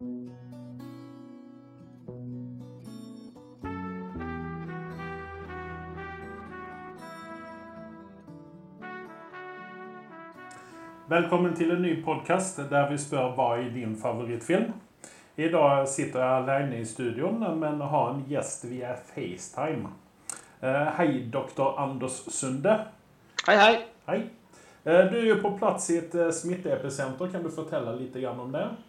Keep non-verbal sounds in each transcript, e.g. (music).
Velkommen til en ny podkast der vi spør hva er din favorittfilm. I dag sitter jeg alene i studio, men har en gjest via FaceTime. Eh, hei, doktor Anders Sunde. Hei, hei. Hei. Eh, du er jo på plass i et eh, smitteepisenter. Kan du fortelle litt om det?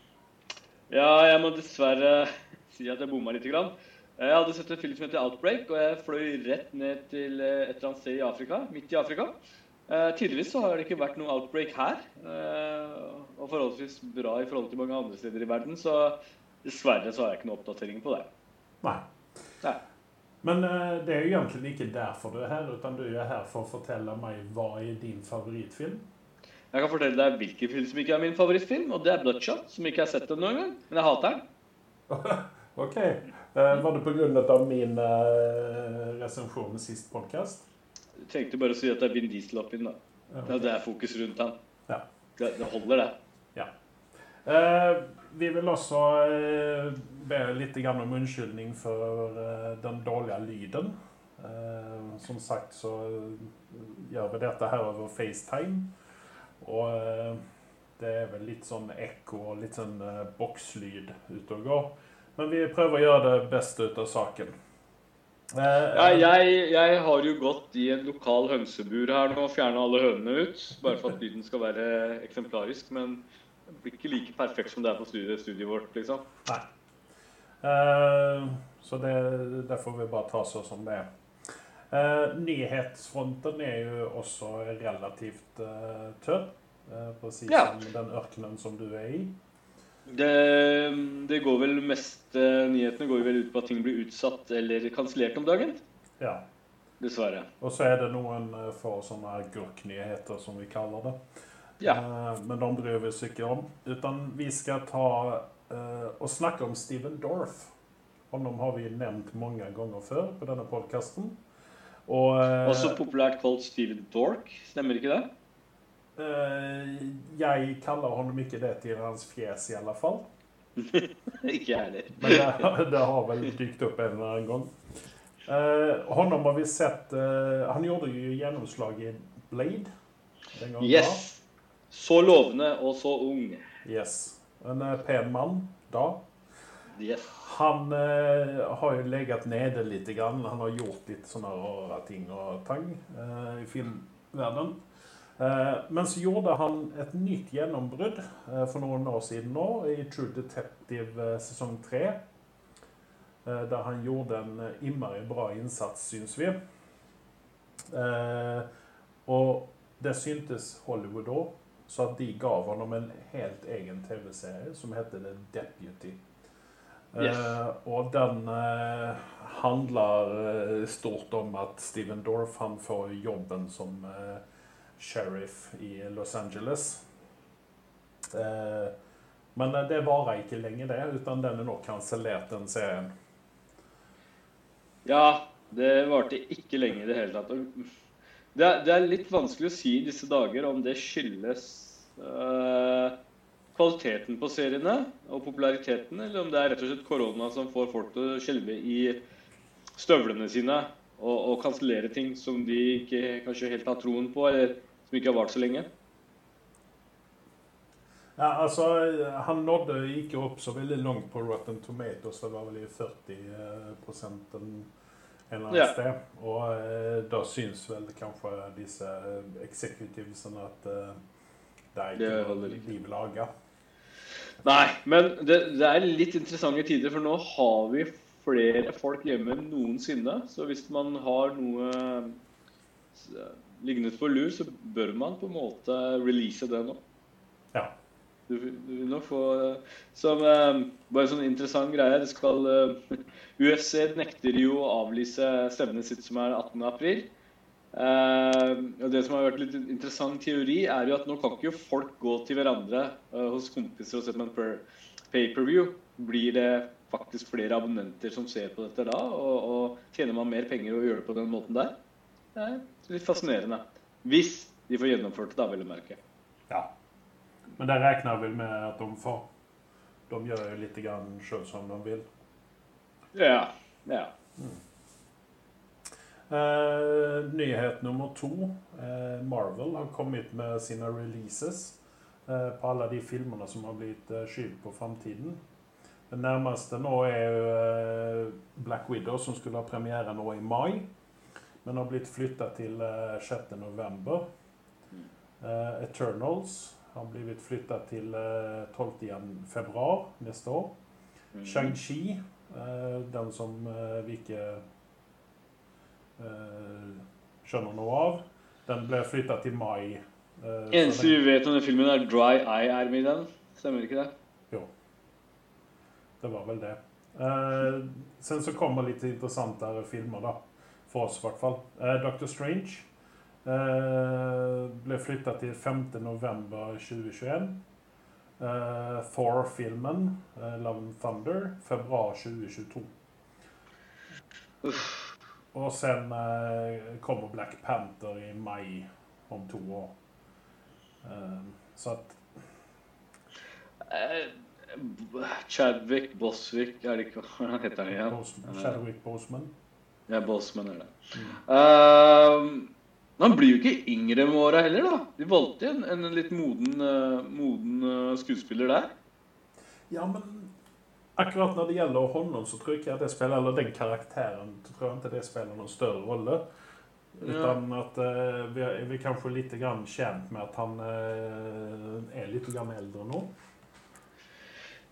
Ja, jeg må dessverre (laughs) si at jeg bomma litt. Jeg hadde sett en film som heter 'Outbreak', og jeg fløy rett ned til et eller annet sted i Afrika, midt i Afrika. Eh, tydeligvis så har det ikke vært noe outbreak her. Eh, og forholdsvis bra i forhold til mange andre steder i verden. Så dessverre så har jeg ikke noe oppdatering på det. Nei. Nei. Men eh, det er jo egentlig ikke derfor du er her, utan du er her for å fortelle meg hva er din favorittfilm. Jeg kan fortelle deg hvilken film som ikke er min favorittfilm, og det er 'Bloodshot', som ikke har sett den noen gang. Men jeg hater den. (laughs) OK. Uh, var det pga. min uh, resensjon med sist podkast? Jeg tenkte bare å si at det er Vin Diesel oppi den. da. Ja, det er fokus rundt han. Ja. Det, det, holder, det. Ja. Uh, vi vil også uh, be litt om unnskyldning for uh, den dårlige lyden. Eh, som sagt så gjør vi dette her over FaceTime. Og eh, det er vel litt sånn ekko og litt sånn eh, bokslyd ute og går. Men vi prøver å gjøre det beste ut av saken. Ja, jeg, jeg, har jo gått i en lokal hønsebur her nå og fjerna alle hønene ut. Bare for at lyden skal være eksemplarisk. Men det blir ikke like perfekt som det er på studiet, studiet vårt, liksom. Nei. Uh, så det, det, får vi bare ta så som det er. Uh, nyhetsfronten er jo også relativt uh, tørr. Uh, si ja. som den ørkenen som du er i. Det, det, går vel mest Nyhetene går vel ut på at ting blir utsatt eller kansellert om dagen. Ja. Dessverre. Og så er det noen eh, få sånne agurknyheter, som vi kaller det. Ja. Eh, men de bryr vi oss ikke om. Utan vi skal ta og snakke om Steven Dorff. Honom har vi nevnt mange ganger før på denne podkasten. Også populært kalt Steven Dork, stemmer ikke det? Eh, jeg kaller ham ikke det til hans fjes, i alle fall. (laughs) ikke jeg heller. Men det, det, har vel dykt opp en eller annen gang. Uh, honom har vi sett uh, Han gjorde jo gjennomslag i Blade. yes. Da. Så lovende og så ung. Yes. En pen mann da. Yes. Han har jo ligget nede litt. Grann. Han har gjort litt sånne rare ting og tang i filmverdenen. Eh, men så gjorde han et nytt gjennombrudd eh, for noen år siden nå, i True Detective eh, sesong tre. Der han gjorde en innmari bra innsats, syns vi. Og det syntes Hollywood òg, så at de ga ham en helt egen TV-serie som heter The Deputy. Yes. og den handler stort om at Steven Dorff han får jobben som sheriff i Los Angeles. Eh, men det varer ikke lenge, det. Uten den er nå kansellert, den serien. Ja, det varte ikke lenge i det hele tatt. Det er, det er, litt vanskelig å si i disse dager om det skyldes uh, kvaliteten på seriene og populariteten, eller om det er rett og slett korona som får folk til å skjelve i støvlene sine og, og kansellere ting som de ikke kanskje helt har troen på. eller som ikke har vart så lenge? Ja, altså, Han nådde ikke opp så veldig langt på Rotten Tomatoes. Det var vel i 40 prosenten en eller annen ja. sted. Og eh, da syns vel kanskje disse executivesene at eh, det er ikke noe de vil laga. Nei, men det, det, er litt interessante tider, for nå har vi flere folk hjemme enn noensinne. Så hvis man har noe liggende på lur, så bør man på en måte release det nå. Ja. Du, du vil nå få Som eh, bare en sånn interessant greie det skal, eh, (laughs) UFC nekter jo å avlyse stevnet sitt som er 18.4. Uh, og det som har vært litt interessant teori, er jo at nå kan ikke folk gå til hverandre uh, hos kompiser og se på en pay-per-view. Blir det faktisk flere abonnenter som ser på dette da? Og, og tjener man mer penger å gjøre det på den måten der? Det er litt fascinerende. Hvis de får gjennomført det, da, vil jeg merke. Ja. Men det regner vel med at de får. de gjør jo litt sjøl som de vil. Ja. ja. Eh, nyhet nummer to. Eh, Marvel har kommet med sine releases eh, på alle de filmene som har blitt skyvd på framtiden. Den nærmeste nå er Black Widow, som skulle ha premiere nå i mai. Men har blitt flytta til eh, 6. november. Eh, Eternals har blitt flytta til eh, 12. februar neste år. Mm. Shang-Chi, eh, den som vi ikke skjønner noe av, den ble flytta til mai. Uh, Eneste vi vet om den filmen, er Dry Eye er med i den. Stemmer ikke det? Jo. Det var vel det. Uh, sen så kommer litt interessantere filmer, da. For oss, i hvert fall. Uh, Doctor Strange eh, ble flytta til 5. november 2021. Eh, Thor-filmen, eh, Love and Thunder, februar 2022. Og sen eh, kommer Black Panther i mai om to år. Eh, så at Eh, Chadwick Boswick Er det ikke (laughs) hva heter han igjen? Chadwick Boseman Ja, Bosman er det. Ehm, han blir jo ikke yngre med åra heller, da. De valgte en, en litt moden, moden skuespiller der. Ja, men akkurat når det gjelder honom så tror jeg ikke at det spiller, eller den karakteren, så tror jeg ikke det spiller noen større rolle. Utan at uh, vi er, vi er kanskje litt grann kjent med at han uh, er litt grann eldre nå.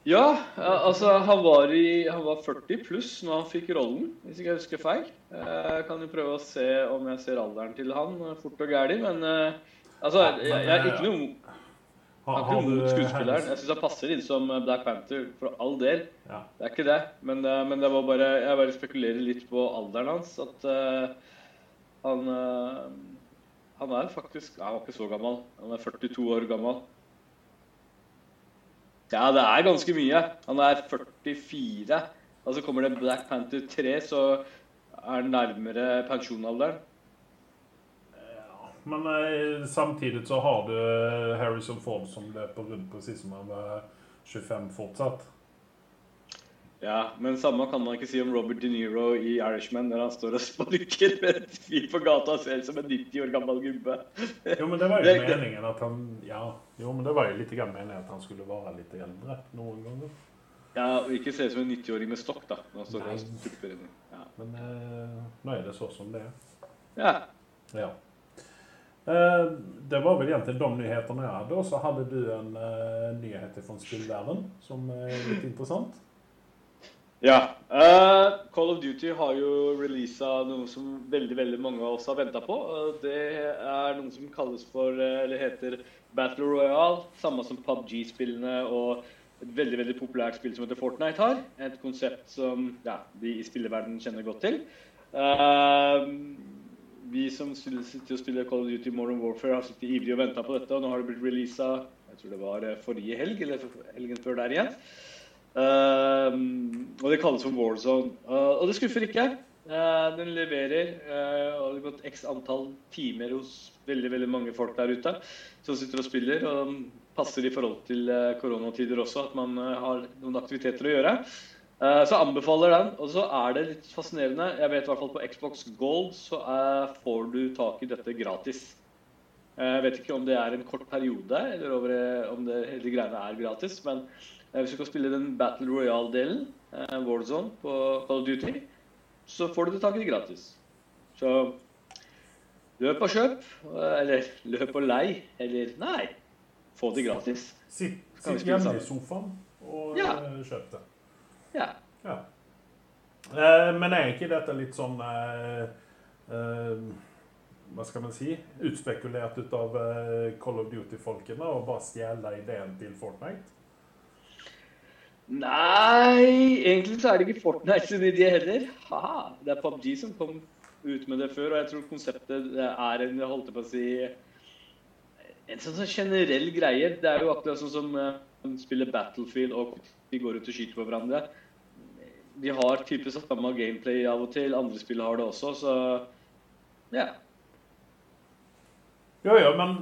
Ja, altså han var, i, han var 40 pluss når han fikk rollen, hvis ikke jeg husker feil. Eh, Jeg kan jo prøve å se om jeg ser alderen til han fort og gæli, men uh, altså, jeg, jeg, jeg er ikke noe mot skuespilleren. Jeg syns han passer inn som eh, Black Panther, for all del. Ja. Det er ikke det, men, eh, men det var bare, jeg bare spekulerer litt på alderen hans. At uh, han uh, Han er faktisk Han var ikke så gammel. Han er 42 år gammel. Ja, det er ganske mye. Han er 44. Og så kommer det Black Panther 3, så er han nærmere pensjonalderen. Men eh, samtidig så har du eh, Harrison Ford som løper rundt presis som han var 25 fortsatt. Ja, men samme kan man ikke si om Robert De Niro i Irishman, der han står og sparker med et fyr på gata og ser ut som en 90 år gammel gubbe. Jo, men det var jo meningen at han Ja, jo, men det var jo litt grann meningen at han skulle være litt eldre noen ganger. Ja, og ikke se ut som en 90-åring med stokk, da. Når han står Nei. og stupper inn. Ja. Men eh, nå er det så som det er. ja. Ja. Eh, det var vel egentlig de nyhetene jeg hadde. Og så hadde du en uh, nyhet fra spillverdenen som er litt interessant. Ja. Uh, Call of Duty har jo releasa noe som veldig veldig mange av oss har venta på. Uh, Det er noe som kalles for, uh, eller heter Battle Royale. Samme som PubG-spillene og et veldig veldig populært spill som heter Fortnite har. Et konsept som ja, vi i spilleverdenen kjenner godt til. Eh, vi som sitter og spiller Call of Duty Modern Warfare, har sittet ivrig og venta på dette. Og nå har det blitt releasa jeg tror det var eh, forrige helg, eller helgen før der igjen. Uh, og det kalles for Warzone. Uh, og det skuffer ikke. Uh, den leverer og det har gått x antall timer hos veldig veldig mange folk der ute som sitter og spiller. Og passer i forhold til koronatider også, at man har noen aktiviteter å gjøre. Eh, så anbefaler den. Og så er det litt fascinerende. Jeg vet i hvert fall på Xbox Gold så er, får du tak i dette gratis. Eh, Jeg vet ikke om det er en kort periode, eller over, eh, om det hele greiene er gratis. Men eh, hvis du kan spille den Battle Royale-delen, eh, Warzone, på Call of Duty, så får du det tak i det gratis. Så løp og kjøp. eh, Eller løp og lei. Eller nei, få det gratis. Sitt, sitt hjemme i sofaen og Ja. eh, kjøp det. Ja. Ja. Eh, men er ikke dette litt sånn eh, eh, Hva skal man si? Utspekulert ut av eh, Call of Duty-folkene og bare stjele ideen til Fortnite? Nei, egentlig så er det ikke Fortnite sin idé heller. Haha, det er PubG som kom ut med det før, og jeg tror konseptet er en jeg holdt på å si, en sånn, sånn generell greie. Det er jo akkurat sånn som uh, man spiller Battlefield og de går ut og skyter på hverandre. De har type samme gameplay av og til, andre spill har det også, så ja. Jo, jo, men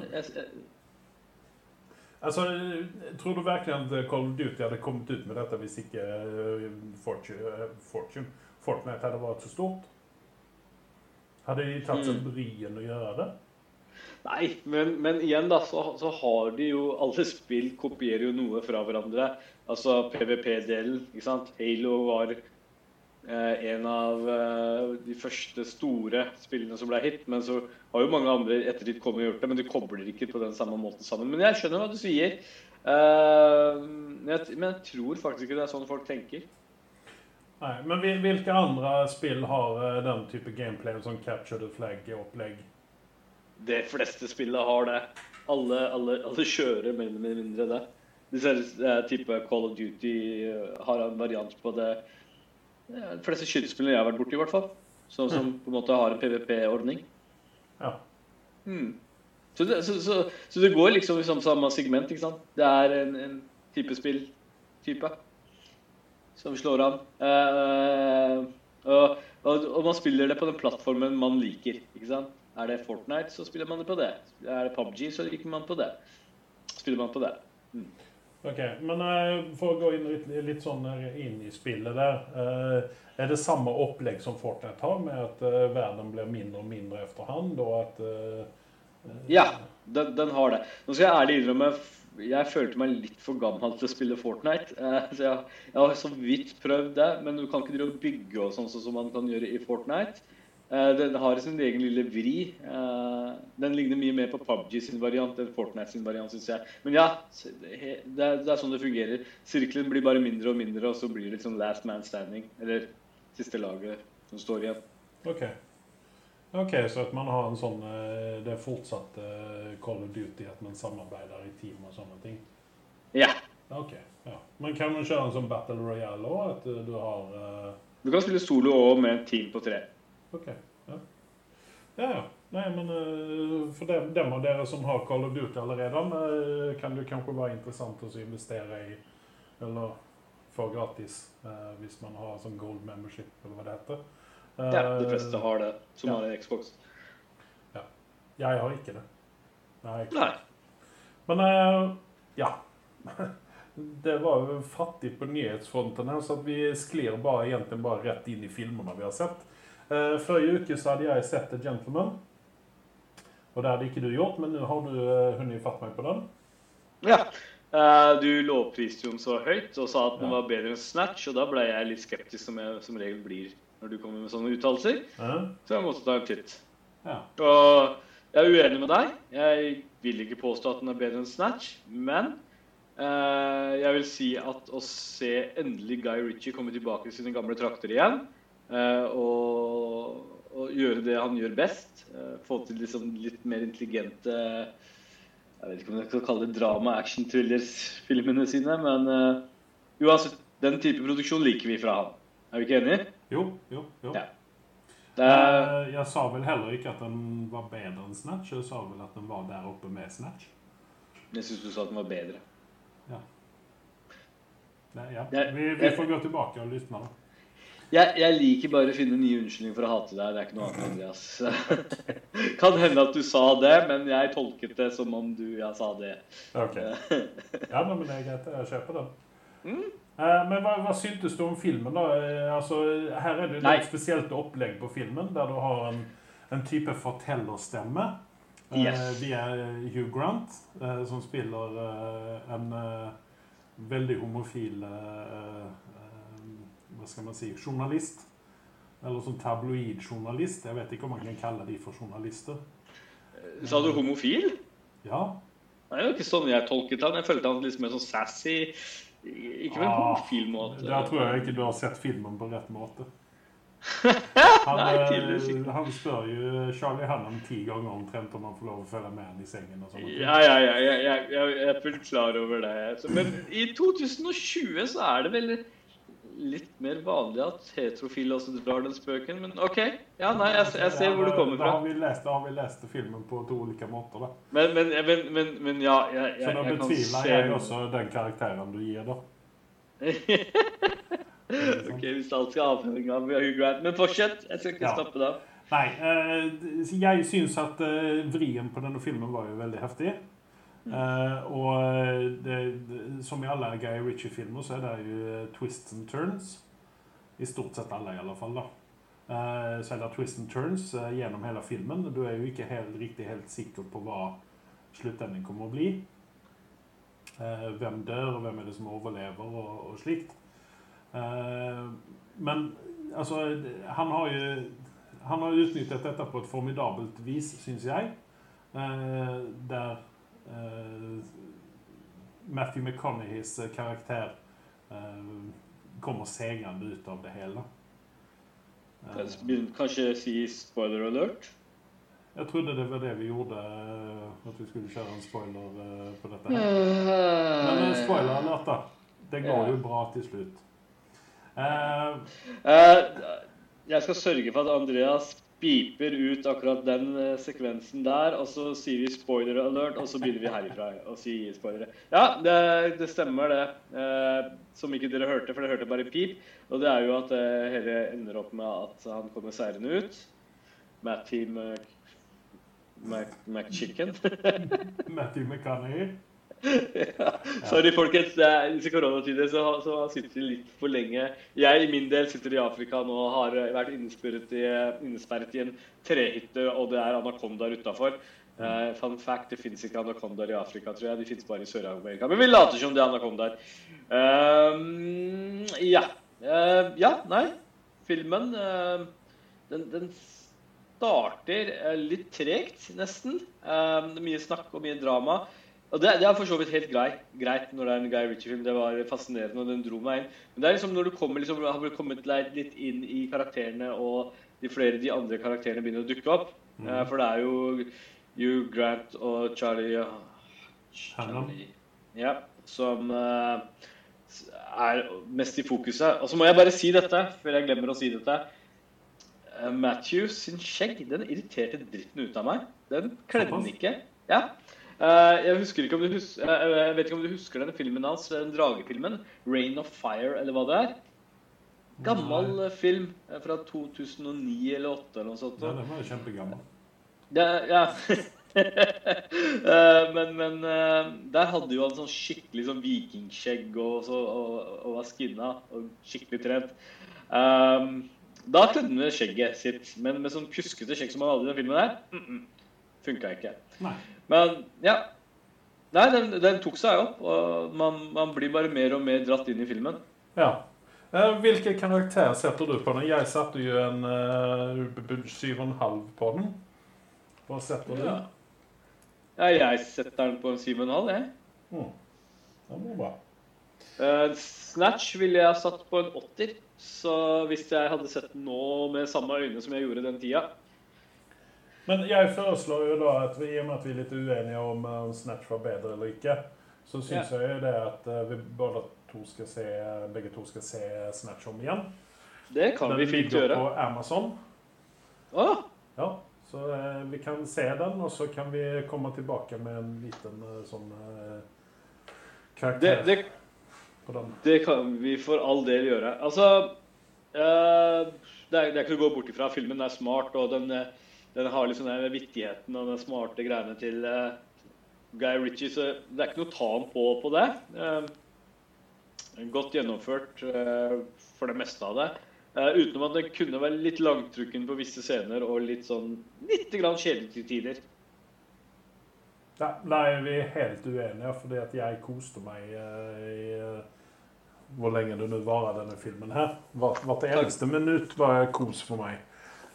Altså, Tror du virkelig at Call of Duty hadde kommet ut med dette hvis ikke eh, Fortune, eh, Fortune Fortnite hadde vært så stort? Hadde de tatt seg Mm. bryen å gjøre det? Nei, men, men igjen da, så, så har de jo Alle spill kopierer jo noe fra hverandre. Altså PVP-delen, ikke sant. Halo var eh, en av eh, de første store spillene som ble hit. Men så har jo mange andre etter ditt kommet og gjort det, men de kobler ikke på den samme måten sammen. Men jeg skjønner hva du sier. Eh, men, jeg, men jeg tror faktisk ikke det er sånn folk tenker. Nei, Men hvilke andre spill har eh, den type gameplay som capture the flag-opplegg? De fleste spillene har det. Alle, alle, alle kjører mer eller mindre det. Disse eh, type Call of Duty eh, har en variant på det. De fleste skytespillene jeg har vært borti, i hvert fall. Sånn som på en måte har en PVP-ordning. Ja. Mm. Så, det, så, så, så det går liksom i samme- samme segment, ikke sant? Det er en, en type spill-type som slår an. Eh, og, og, og man spiller det på den plattformen man liker, ikke sant? Er det Fortnite, så spiller man det på det. Er det PubG, så liker man på det. Spiller man på det. Ok, Men eh, for å gå inn litt, litt sånn inn i spillet der. eh, er det samme opplegg som Fortnite har, med at eh, verden blir mindre og mindre efterhand? Og at eh, eh, Ja, den, den har det. Nå skal jeg ærlig innrømme, jeg følte meg litt for gammel til å spille Fortnite. Eh, så jeg, jeg har så vidt prøvd det, men du kan ikke drive og bygge og sånn sånn som man kan gjøre i Fortnite. Eh, den har sin egen lille vri. Eh, den ligner mye mer på PubG sin variant enn Fortnite sin variant, syns jeg. Men ja, det er, det er sånn det fungerer. Sirkelen blir bare mindre og mindre, og så blir det sånn last man standing. Eller siste laget som står igjen. Ok. Ok, Så at man har en sånn eh, Det er fortsatt Call of Duty, at man samarbeider i team og sånne ting? Ja. Ok. ja. Men kan man kjøre en sånn Battle Royale òg? At du har uh... Du kan spille solo og med et team på tre. Ok. Ja, ja. ja. Nei, men eh, for dem, dem av dere som har Call of Duty allerede, eh, kan det kanskje være interessant å investere i Eller få gratis eh, hvis man har sånn gold membership, eller hva det heter. Ja, de fleste har det, som ja. har en Xbox. Jeg har ikke det. Nei. Nei. Men ja. (laughs) Det var jo fattig på nyhetsfronten her, så vi sklir bare, egentlig bare rett inn i filmene vi har sett. Uh, Forrige uke så hadde jeg sett The Gentleman. Og det hadde ikke du gjort, men nå har du uh, hundet fatt meg på den. Ja. Uh, du lovpriste jo den så høyt og sa at den Ja. var bedre enn Snatch, og da ble jeg litt skeptisk, som jeg som regel blir når du kommer med sånne uttalelser. Eh, Så jeg måtte ta en titt. ja. Og jeg er uenig med deg. Jeg vil ikke påstå at den er bedre enn Snatch, men uh, jeg vil si at å se endelig Guy Ritchie komme tilbake til sine gamle trakter igjen, og, og gjøre det han gjør best, eh, få til liksom litt mer intelligente Jeg vet ikke om jeg skal kalle det drama, action, thrillers-filmene sine, men jo uansett, den type produksjon liker vi fra han. Er vi ikke enige? Jo, jo, jo. Ja. Er, Eh, jeg sa vel heller ikke at den var bedre enn Snatch. Jeg sa vel at den var der oppe med Snatch. jeg syns du sa at den var bedre. Nei, ja. Vi, vi får gå tilbake og lytte. da. Jeg, jeg liker bare å finne nye unnskyldninger for å hate deg. Det er ikke noe annet, Andreas. (laughs) Kan hende at du sa det, men jeg tolket det som om du ja, sa det. Ok. (laughs) Ja, men det er greit. Jeg kjøper den. Mm. Eh, Men hva, hva syntes du om filmen? da? Eh, Altså, her er det jo et spesielt opplegg på filmen, der du har en, en type fortellerstemme. eh, Yes. Via Hugh Grant, som spiller en veldig homofil Hva skal man si journalist. Eller sånn tabloidjournalist. Jeg vet ikke om man kan kalle de for journalister. Sa du homofil? Ja, Det er jo ikke sånn jeg tolket han. Jeg følte han litt mer sånn sassy. Ikke på en Ah, homofil måte. Der tror jeg ikke du har sett filmen på rett måte. (laughs) Han, Nei, eh, han spør jo Charlie Hannan ti ganger omtrent om han får lov å følge med han i sengen. og. Ja, ja, ja, jeg, jeg, jeg, jeg er fullt klar over det. Men i 2020 så er det vel litt mer vanlig at heterofile også drar den spøken. Men OK. Ja, nei, jeg, jeg ser hvor du kommer kommer Da fra. har vi lest, da har vi lest filmen på to ulike måter. da. Men, men, men, men, ja, jeg, Så jeg, da jeg kan betviler jeg også den karakteren du gir, da. (laughs) OK, hvis alt skal avhenge av Hugh Grant. Men fortsett. Jeg skal ikke Ja. stoppe da. Nei, eh, jeg syns at eh, vrien på denne filmen var jo veldig heftig. Eh, og det, det, som i alle Guy Ritchie-filmer, så er det jo eh, twists and turns. I stort sett alle, i alle fall. da. Uh, så er det twists and turns uh, gjennom hele filmen. Du er jo ikke helt, riktig helt sikker på hva sluttenden kommer å bli. Eh, hvem dør, og hvem er det som overlever, og, og slikt. Eh, men altså Han har jo han har utnyttet dette på et formidabelt vis, syns jeg. Eh, der eh, Matthew McConaughey's karakter eh, kommer segrende ut av det hele. Eh, kanskje si spoiler alert? Jeg trodde det var det vi gjorde, eh, at vi skulle kjøre en spoiler eh, på dette. her. Men spoiler alert, da. Det går jo bra til slutt. Uh, jeg skal sørge for at Andreas piper ut akkurat den uh, sekvensen der, og så sier vi 'spoiler alert', og så begynner vi herifra å si spoilere. Ja, det, det stemmer, det. Eh, som ikke dere hørte, for dere hørte bare pip. Og det er jo at eh, hele ender opp med at han kommer seirende ut. Matty McChicken. Matty McConaughey ja. Sorry, folkens. I disse koronatider så, så sitter de litt for lenge. Jeg i min del sitter i Afrika nå og har vært innesperret i, innesperret i en trehytte, og det er anakondaer utafor. Uh, eh, fun fact, det fins ikke anakondaer i Afrika, tror jeg. De fins bare i Sør-Amerika. Men vi later som det er anakondaer. Uh, ja. Uh, ja, nei. Filmen den, den, starter litt tregt, nesten. mye snakk og mye drama. Og det, det, er for så vidt helt greit, greit når det er en Guy Ritchie-film. Det var fascinerende, og den dro meg inn. Men det er liksom når du kommer, liksom, har kommet litt inn i karakterene, og de flere de andre karakterene begynner å dukke opp. Mm. Uh, for det er jo Hugh Grant og Charlie, Charlie ja, som uh, er mest i fokuset. Og så må jeg bare si dette, før jeg glemmer å si dette. Uh, Matthews sin skjegg den irriterte dritten ut av meg. Den kledde den ikke. Ja, jeg, ikke om du hus uh, jeg vet ikke om du husker den filmen hans, den dragefilmen. 'Rain of Fire', eller hva det er. Gammel Nei. film fra 2009 eller 2008 eller noe sånt. Ja, den var jo kjempegammel. Det, ja. (laughs) men, men der hadde jo han sånn skikkelig sånn vikingskjegg og, så, og, og var skinna og skikkelig trent. Um, da kledde han skjegget sitt, men med sånn pjuskete skjegg som han hadde i den filmen der, mm -mm, funka ikke. Nei. Men ja. Nei, den, den, tok seg opp, og man, man, blir bare mer og mer dratt inn i filmen. Ja. Eh, hvilken karakter setter du på den? Jeg satte jo en uh, en halv på den. Hva setter du? Ja. ja, jeg setter den på en syv og en halv, jeg. Mm. Det var bra. Uh, Snatch ville jeg satt på en åtter. Så hvis jeg hadde sett den nå med samme øyne som jeg gjorde den tida, men jeg foreslår jo da at vi, i og med at vi er litt uenige om om Snatch var bedre eller ikke, så syns ja. jeg jo det at uh, vi både to skal se, begge to skal se Snatch om igjen. Det kan den vi fint gjøre. Den ligger på Amazon. Ah. Ja, så uh, vi kan se den, og så kan vi komme tilbake med en liten uh, sånn karakter det, det, på den. Det kan vi for all del gjøre. Altså det er, det, er, ikke å gå bort ifra. Filmen er smart, og den den har liksom den vittigheten og den smarte greiene til uh, Guy Ritchie, så det er ikke noe å ta ham på på det. Uh, godt gjennomført uh, for det meste av det. utenom at det kunne være litt langtrukken på visse scener og litt sånn litt grann kjedelig til tider. Ja, nei, vi er helt uenige, fordi at jeg koste meg i hvor lenge det nå varer, denne filmen her. Hvert eneste minutt var kos for meg.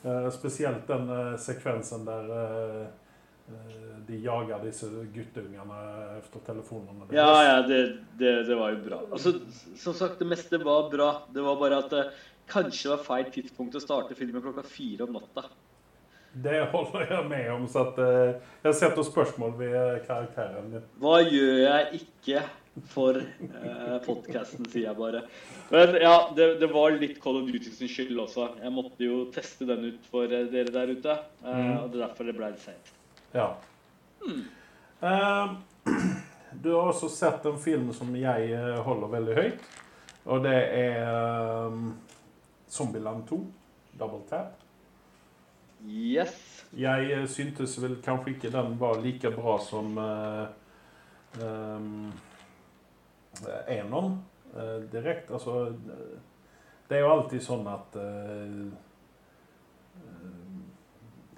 Uh, spesielt den uh, sekvensen der uh, de jager disse guttungene etter telefonene. Ja, ja, det, det, det, var jo bra. Altså, som sagt, det meste var bra. Det var bare at det kanskje var feil tidspunkt å starte filmen klokka fire om natta. Det holder jeg med om, så at, jeg setter spørsmål ved karakteren din. Hva gjør jeg ikke for eh, podkasten, sier jeg bare. Men ja, det, det, var litt Call of Duty sin skyld også. Jeg måtte jo teste den ut for eh, dere der ute. Eh, mm. Og det er derfor det ble litt seint. Ja. Mm. Uh, (clears throat) du har også sett en film som jeg eh, holder veldig høyt. Og det er um, Zombieland 2. Double Tap. Yes. Jeg syntes vel kanskje ikke den var like bra som uh, um, Enon direkte. direkt. Altså Det er jo alltid sånn at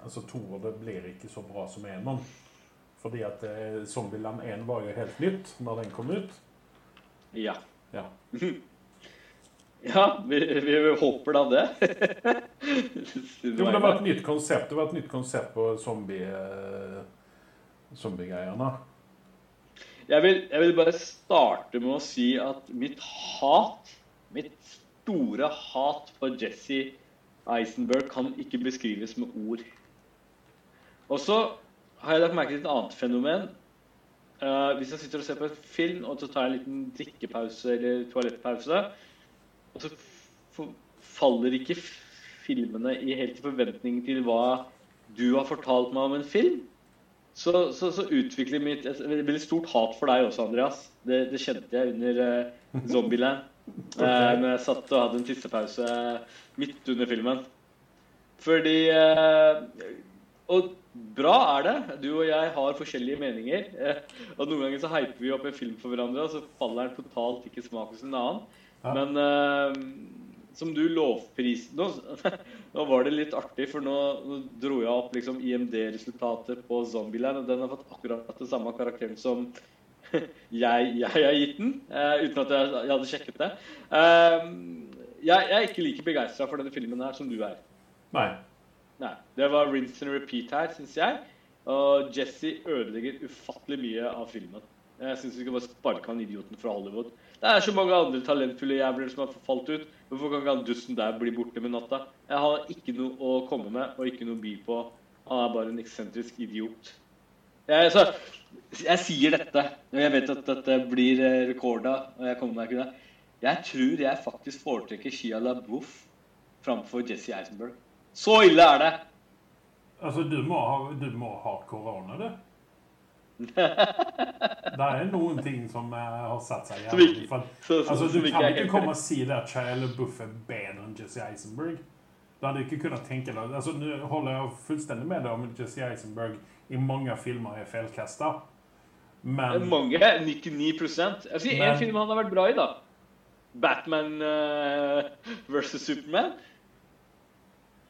Altså Tor det blir ikke så bra som Enon. Fordi at eh, Zombieland 1 var jo helt nytt når den kom ut. Ja. Ja. (laughs) ja, vi, vi, håper da det. (laughs) jo, det var et nytt konsept. Det var et nytt konsept på zombie, zombiegreiene. Jeg vil, jeg vil, bare starte med å si at mitt hat, mitt store hat for Jesse Eisenberg kan ikke beskrives med ord. Og så har jeg lagt merke til et annet fenomen. Uh, hvis jeg sitter og ser på en film, og så tar jeg en liten drikkepause eller toalettpause, og så faller ikke filmene i helt i forventning til hva du har fortalt meg om en film så, så, så utvikler mitt et veldig stort hat for deg også, Andreas. Det, det kjente jeg under uh, Zombieland. (laughs) okay. uh, når jeg satt og hadde en tissepause midt under filmen. Fordi uh, Og bra er det. Du og jeg har forskjellige meninger. Uh, og noen ganger så hyper vi opp en film for hverandre, og så faller den totalt ikke smak hos en annen. Ja. Men som du lovpris... nå, (laughs) nå, var det litt artig, for nå, nå dro jeg opp liksom IMD-resultatet på Zombieland, og den har fått akkurat den samme karakteren som (laughs) jeg, jeg har gitt den, uh, uten at jeg, jeg, hadde sjekket det. Uh, jeg, jeg, er ikke like begeistra for denne filmen her som du er. Nei. Nei. Det var rinse and repeat her, syns jeg. Og Jesse ødelegger ufattelig mye av filmen. Jeg syns vi skal bare sparke han idioten fra Hollywood. Det er så mange andre talentfulle jævler som har falt ut. Hvorfor kan ikke han dusten der bli borte med natta? Jeg har ikke noe å komme med og ikke noe å by på. Han er bare en eksentrisk idiot. Jeg, så, jeg sier dette, og jeg vet at dette blir eh, rekorda, og jeg kommer meg ikke det. Jeg tror jeg faktisk foretrekker Shia LaBeouf framfor Jesse Eisenberg. Så ille er det! Altså, du må ha, du må ha. Det er noen ting som uh, har satt seg jævlig for, altså, Du kan ikke komme og si det at Shia LaBeouf er bedre enn Jesse Eisenberg. Du hadde ikke kunnet tenke deg altså, Nå holder jeg fullstendig med deg om Jesse Eisenberg i mange filmer er feilkasta. Men Mange? 99 Jeg sier én film han har vært bra i, da. Batman uh, (laughs) versus Superman.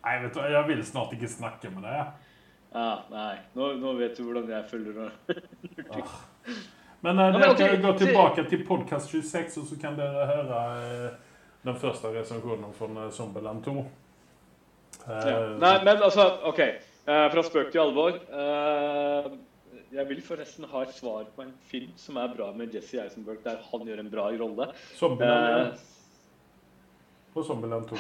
Nei, vet du, jeg vil snart ikke snakke med deg. Ja, nei. Nå, nå, vet du hvordan jeg føler det. (laughs) ah. Men uh, dere okay. kan gå tilbake til podkast 26, og så kan dere høre uh, den første resensjonen fra uh, Zombieland 2. Ja. Nei, men altså OK. fra spøk til alvor. jeg vil forresten ha et svar på en film som er bra med Jesse Eisenberg, der han gjør en bra rolle. Zombieland, og Zombieland 2.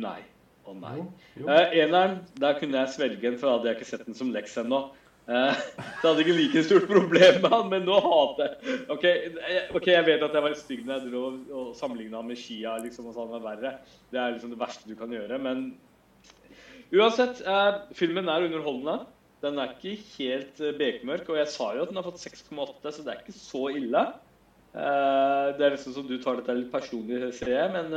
Nei. Å oh, nei. Uh, eneren, der kunne jeg svelge den, for da hadde jeg ikke sett den som leks ennå. Uh, (laughs) det hadde ikke like stort problem med han, men nå hater jeg okay, OK, jeg vet at jeg var stygg når jeg dro og sammenligna med Shia liksom, og sa han var verre. Det er liksom det verste du kan gjøre. Men uansett, uh, filmen er underholdende. Den er ikke helt uh, bekmørk. Og jeg sa jo at den har fått 6,8, så det er ikke så ille. Uh, det er nesten som du tar dette litt personlig, ser jeg. men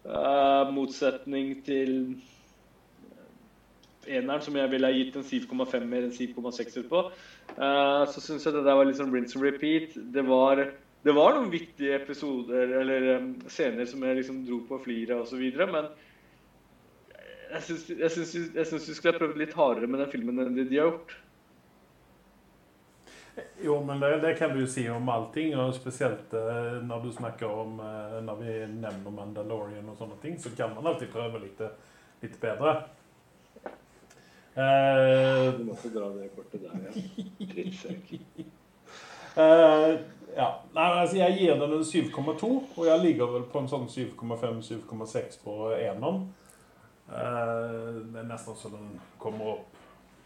Uh, motsetning til eneren, som jeg ville ha gitt en 7,5 mer enn 7,6 på. Uh, så syns jeg det der var litt sånn rinse and repeat. Det var, det var noen viktige episoder eller um, scener som jeg liksom dro på fliret osv. Men jeg syns vi skulle ha prøvd litt hardere med den filmen enn de har gjort. Jo, men det, det, kan du si om allting, og spesielt eh, når du snakker om eh, Når vi nevner Mandalorian og sånne ting, så kan man alltid prøve litt, litt bedre. Eh, du måtte dra det kortet der, ja. (laughs) eh, ja. Nei, altså, jeg gir den en 7,2, og jeg ligger vel på en sånn 7,5-7,6 på enom. Eh, det er nesten så den kommer opp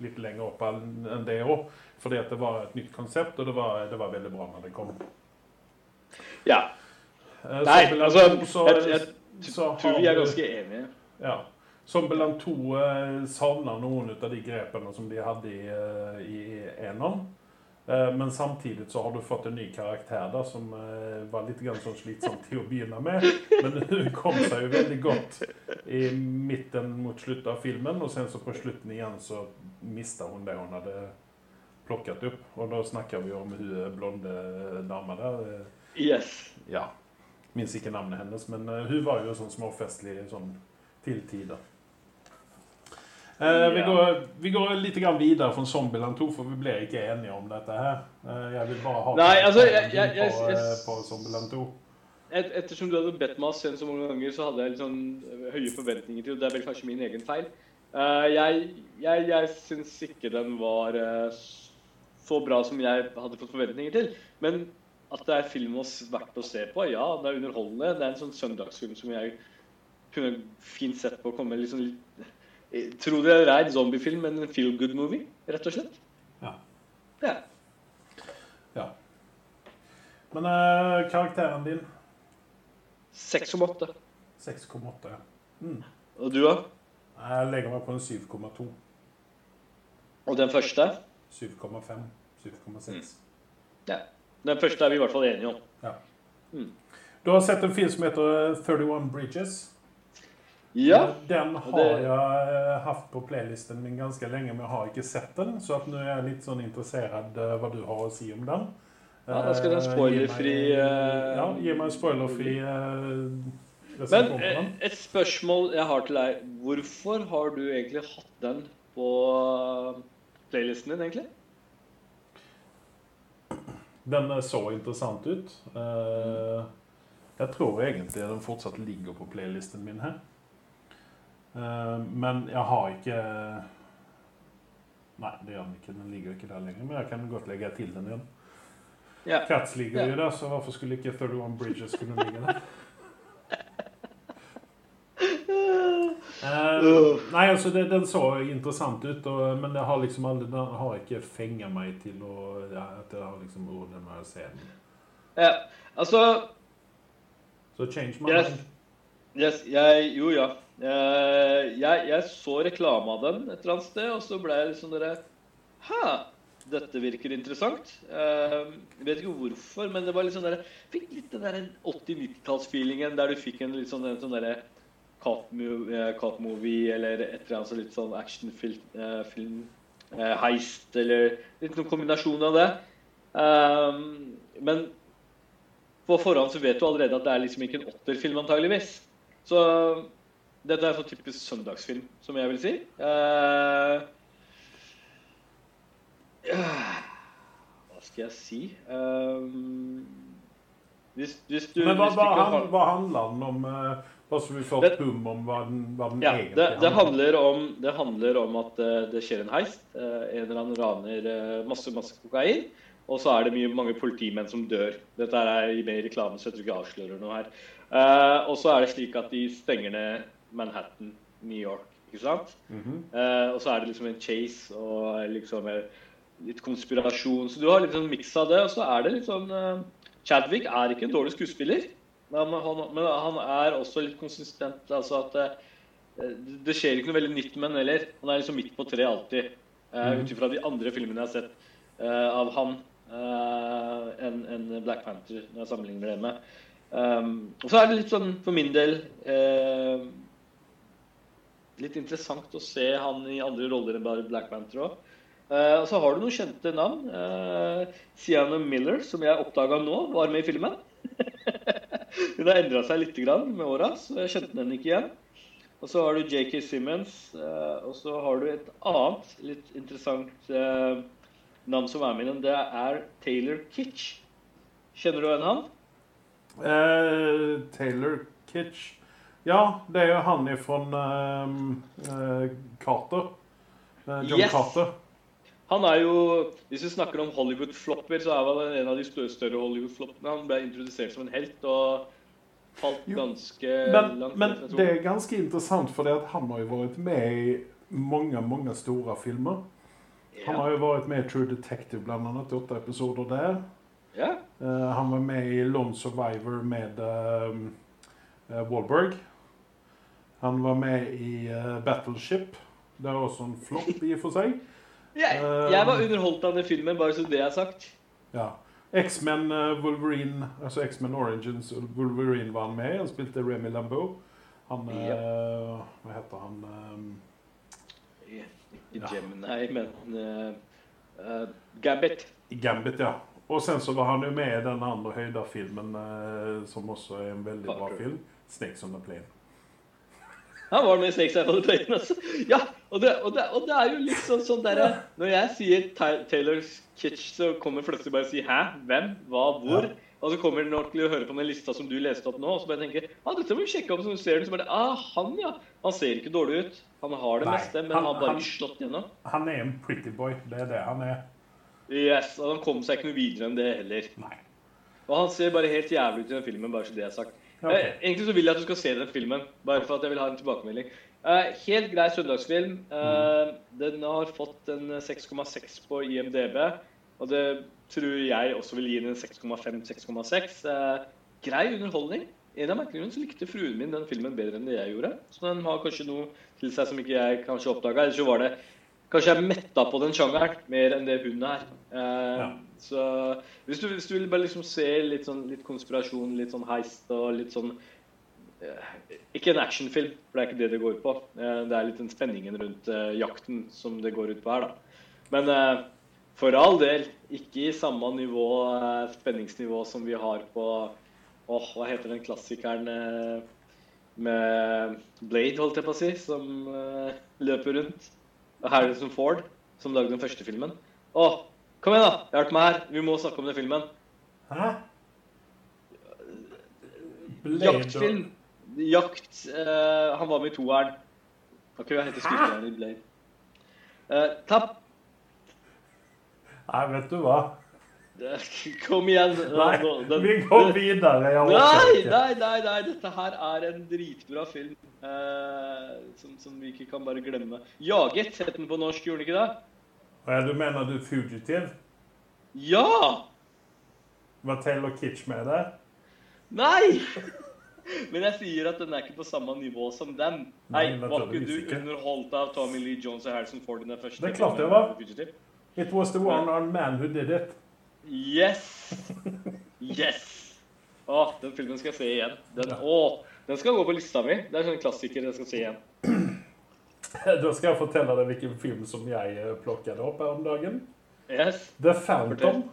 litt lenger opp enn det òg. Fordi at det var et nytt konsept, og det var, det var veldig bra når det kom. Ja. Eh, Nei, altså så, jeg, jeg tror vi er ganske enige. Ja. Som 2 eh, savner noen av de grepene som de hadde i, eh, i eneren. Eh, men samtidig så har du fått en ny karakter da, som eh, var litt grann sånn slitsom til å begynne med. Men (laughs) hun kom seg jo veldig godt i midten mot slutten av filmen, og sen så på slutten igjen så mista hun det hun hadde plockat opp. Og da snakker vi om hun blonde dama där. eh, Yes. Ja, minns ikke navnet hennes, men hun var jo sånn småfestlig sånn til tider. Eh, vi, går, vi går litt grann videre fra Zombieland 2, for vi ble ikke enige om dette her. Uh, jeg vil bare ha Nei, altså, jeg- jeg, jeg- på, jeg- eh, på Zombieland 2. Et, ettersom du hadde bedt meg å se den så mange ganger, så hadde jeg litt sånn høye forventninger til, og det er vel kanskje min egen feil. Uh, jeg jeg, jeg syns ikke den var så bra som jeg hadde fått forventninger til. Men at det er film verdt å se på, ja, det er underholdende. Det er en sånn søndagsfilm som jeg kunne fint sett på å komme liksom litt eh, Tro det er en en zombiefilm, men en feel good movie, rett og slett. Ja. Ja. ja. Men uh, karakteren din 6,8. 6,8. ja. Mm. Og du, da? Jeg legger meg på en 7,2. Og den første? 7,5. 7,6. Ja. Den første er vi i hvert fall enige om. Ja. Mm. Du har sett en film som heter 31 Bridges. Ja. Den har det- jeg eh, hatt på playlisten min ganske lenge, men jeg har ikke sett den. Så at nå er jeg litt sånn interessert uh, hva du har å si om den. Ja, da skal den Eh, spoilerfri, eh, Ja, gi meg en spoilerfri Men et spørsmål jeg har til deg. Hvorfor har du egentlig hatt den på playlisten din, egentlig? Den så interessant ut. Jeg tror egentlig den fortsatt ligger på playlisten min her. Eh, Men jeg har ikke Nei, det gjør den ikke. Den ligger ikke der lenger. Men jeg kan godt legge til den igjen. Ja. Cats ligger Ja. jo der, så hvorfor skulle ikke 31 Bridges kunne ligge der? Uh, (laughs) nei, altså det, Den så interessant ut, og, men det har liksom aldri, den har ikke fenga meg til å ja, At jeg har liksom Å, den se. den. ja. Altså Så change my Yes. yes, jeg, Jo, ja. Eh, jeg, jeg så reklame av den et eller annet sted, og så ble jeg litt sånn derre Hæ, dette virker interessant. Eh, jeg vet ikke hvorfor, men det var litt sånn der, fikk litt den der 80-90-tallsfeelingen der du fikk en litt sånn, sånn derre mo- eh, movie eller et eller annet sånn litt sånn actionfilm, film, heist, eller litt noen kombinasjon av det. Men på forhånd så vet du allerede at det er liksom ikke en åtterfilm, antageligvis. Så dette er sånn typisk søndagsfilm, som jeg vil si. Uh, hva skal jeg si um, hvis, hvis du Men hva, hva, har- hva handler den om? Hva Bare vi et bum om hva den, hva den ja, egentlig det, det, handler om, det handler om at det skjer en heist. En eller annen raner masse masse kokain. Og så er det mye, mange politimenn som dør. Dette er mer reklame, så jeg tror ikke jeg avslører noe her. Uh, og så er det slik at de stenger ned Manhattan, New York. ikke sant? Mhm. Eh, og så er det liksom en chase og liksom eh, litt konspirasjon. Så du har litt sånn miks av det. Og så er det litt sånn eh, Chadwick er ikke en dårlig skuespiller, men han, men han er også litt konsistent. Altså at eh, det skjer ikke noe veldig nytt med han heller. Han er liksom midt på treet alltid. Uh. Ut ifra de andre filmene jeg har sett eh, av han uh, enn en Black Panther, når jeg sammenligner det med. Um, og så er det litt sånn for min del eh, litt interessant å se han i andre roller enn bare Black Panther òg. Eh, og så har du noen kjente navn. Uh, Sienna Miller, som jeg oppdaga nå, var med i filmen. (laughs) Hun har endra seg litt grann med åra, så jeg kjente den ikke igjen. Og så har du JK Simmons, uh, og så har du et annet litt interessant eh, navn som er med i. Det er Taylor Kitsch. Kjenner du igjen han? Eh, Taylor Kitsch. Ja, det er jo han ifrån uh, Carter. Eh, John Yes. Carter. Han er jo, Hvis vi snakker om Hollywood-flopper, så er han en av de større, Hollywood-floppene. Han ble introdusert som en helt og falt Jo, ganske Men, langt men det er ganske interessant, for han har jo vært med i mange, mange store filmer. Han har jo vært med i True Detective, blant annet. Åtte episoder der. ja. Uh, han var med i Lone Survivor med uh, uh Wahlberg. Han var med i eh, Battleship. Det er også en flopp i og for seg. (laughs) Jeg, jeg var underholdt av den filmen, bare så det er sagt. Ja. X-Men eh, Wolverine, altså X-Men Origins Wolverine var han med i. Han spilte Remy Lambeau. Han eh, Hva heter han? eh, Ikke Ja. Gemini, men eh, Uh, Gambit. Gambit, ja. Og sen så var han jo med i den andre høyderfilmen, uh, som også er en veldig bra film. 'Snakes on the Plane'. Han var med i Snakes on the Plane, altså. Ja, og det, og, det, og det, er jo litt sånn, sånn derre Når jeg sier Taylor's Kitsch, så kommer plutselig bare å si 'hæ? Hvem? Hva? Hvor?' Og så kommer den til å høre på den lista som du leste opp nå, og så bare tenker ah, dette må vi sjekke opp, så du ser den, så bare ah, han, ja. Han ser ikke dårlig ut. Han har det Nei, meste, men han har bare ikke slått gjennom. Han er en pretty boy. Det er det han er. Yes, og han kom seg ikke noe videre enn det heller. Nei. Og han ser bare helt jævlig ut i den filmen, bare så det er sagt. Okay. Eh, egentlig så vil jeg at du skal se den filmen, bare for at jeg vil ha en tilbakemelding. Eh, helt grei søndagsfilm. Eh. Den har fått en 6,6 på IMDb. Og det tror jeg også vil gi den en 6,5-6,6. Eh, grei underholdning. En av merkene så likte fruen min den filmen bedre enn det jeg gjorde. Så den har kanskje noe til seg som ikke jeg kanskje oppdaga. Eller så var det Kanskje jeg metta på den sjangeren mer enn det hun er. Eh, ja. Så hvis du, hvis du, vil bare liksom se litt, sånn, litt konspirasjon, litt sånn heist og litt sånn eh, Ikke en actionfilm, for det er ikke det det går ut på. Eh, det er litt den spenningen rundt eh, jakten som det går ut på her, da. Men eh, for all del, ikke i samme nivå, eh, spenningsnivå som vi har på Åh, hva heter den klassikeren med Blade, holdt jeg på å si, som løper rundt? Harrison Ford, som lagde den første filmen. Å, kom igjen, da! Hjelp meg her. Vi må snakke om den filmen. Hæ? Jaktfilm. Jakt uh, Han var med i toeren. Hva heter skuespilleren i Blade? Uh, tapp. Nei, vet du hva? Kom igjen. Nei, vi går videre. Nei, nei, nei, nei, dette her er en dritbra film eh, som, som, vi ikke kan bare glemme. 'Jaget' het den på norsk, gjorde den ikke det? Ja, du mener du 'Fugitive'? Ja! Var Taylor Kitsch med der? Nei! (laughs) Men jeg sier at den er ikke på samme nivå som den. Nei, Var ikke du underholdt av Tommy Lee Jones og Harrison Ford i den første? Det er klart det var. It was the one-armed man who did it. Yes! Yes! Å, den filmen skal jeg se igjen. Den, å, den skal gå på lista mi. Det er en klassiker jeg skal se igjen. (clears throat) Da skal jeg fortelle deg hvilken film som jeg eh, plukket opp her om dagen. Yes. The Phantom.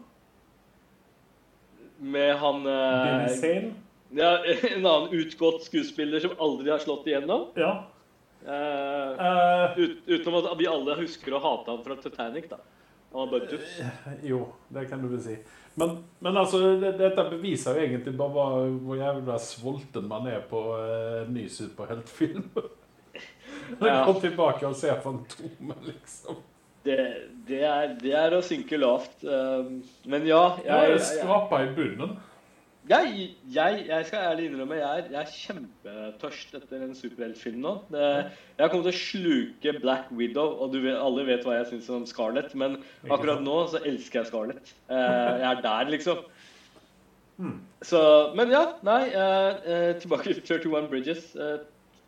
Med han Billy Sane. Ja, (laughs) en annen utgått skuespiller som aldri har slått igjennom. Ja. Uh, uh, ut, utenom at vi alle husker å hate ham fra Titanic, da. Han var bare duff. Jo, det kan du vel si. Men, men altså, det, dette beviser jo egentlig bare hvor jævla sulten man er på uh, ny superheltfilm. (laughs) ja. Gå tilbake og se Fantomet, liksom. Det, det, er, det, er, å synke lavt. Uh, men ja jeg, jeg, jeg, Skrapa i bunnen. Jeg, jeg, jeg, skal ærlig innrømme jeg er, jeg er kjempetørst etter en superheltfilm nå. Det, jeg kommer til å sluke Black Widow, og vet, alle vet hva jeg syns om Scarlett. Men akkurat nå så elsker jeg Scarlett. Eh, jeg er der, liksom. Hmm. Så, men ja, nei. Eh, eh tilbake til 31 Bridges.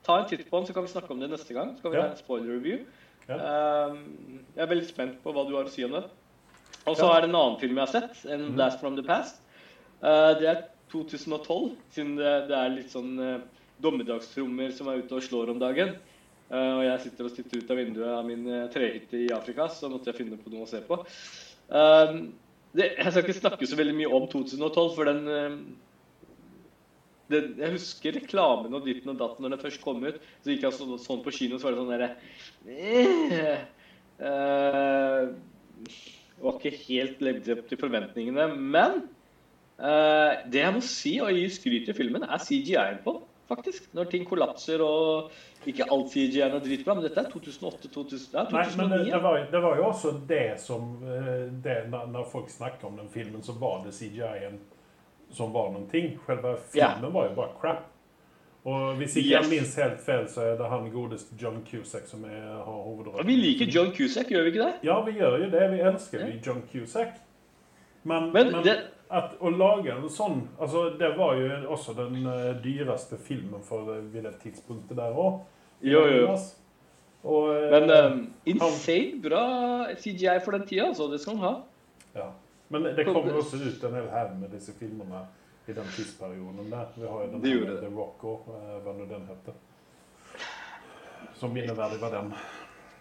Ta en titt på den, så kan vi snakke om det neste gang. Så kan vi ha en spoiler review. Jeg er veldig spent på hva du har å si om det. Og så er det en annen film jeg har sett, en hmm. Blast from the Past. Eh, det er 2012, siden det, det er litt sånn uh, dommedagstrommer som er ute og slår om dagen. Uh, og jeg sitter og sitter ut av vinduet av min trehytte i Afrika, så måtte jeg finne på noe å se på. Det, jeg skal ikke snakke så veldig mye om 2012, for den, den Jeg husker reklamen og ditten og datten når den først kom ut. Så gikk jeg så, sånn på kino, så var det sånn derre Var ikke helt levd opp til forventningene. Men det jeg må si og gi skryt til filmen, er CGI-en på. faktisk. Når ting kollapser og ikke alt CGI-en er dritbra, men dette er 2008-2009. Nei, men det, var, det, var, jo også det som eh, det, når, folk snakker om den filmen, så var det CGI-en som var noen ting. Selve filmen yeah. var jo bare crap. Og hvis ikke yes. jeg minst helt feil, så er det han godeste John Cusack som er, har hovedrollen. Vi liker John Cusack, gjør vi ikke det? Ja, vi gjør jo det. Vi elsker yeah. John Cusack. Men, men, men det at å lage en sånn altså Det var jo også den uh, dyreste filmen for uh, ved det tidspunktet der òg. Jo, jo. Og, uh, Men um, insane bra CGI for den tida, altså. Det skal han ha. Ja. Men det kommer også ut en hel haug med disse filmene i den tidsperioden der. Vi har jo den de The Rock og hva nå den heter. Som minneverdig var den.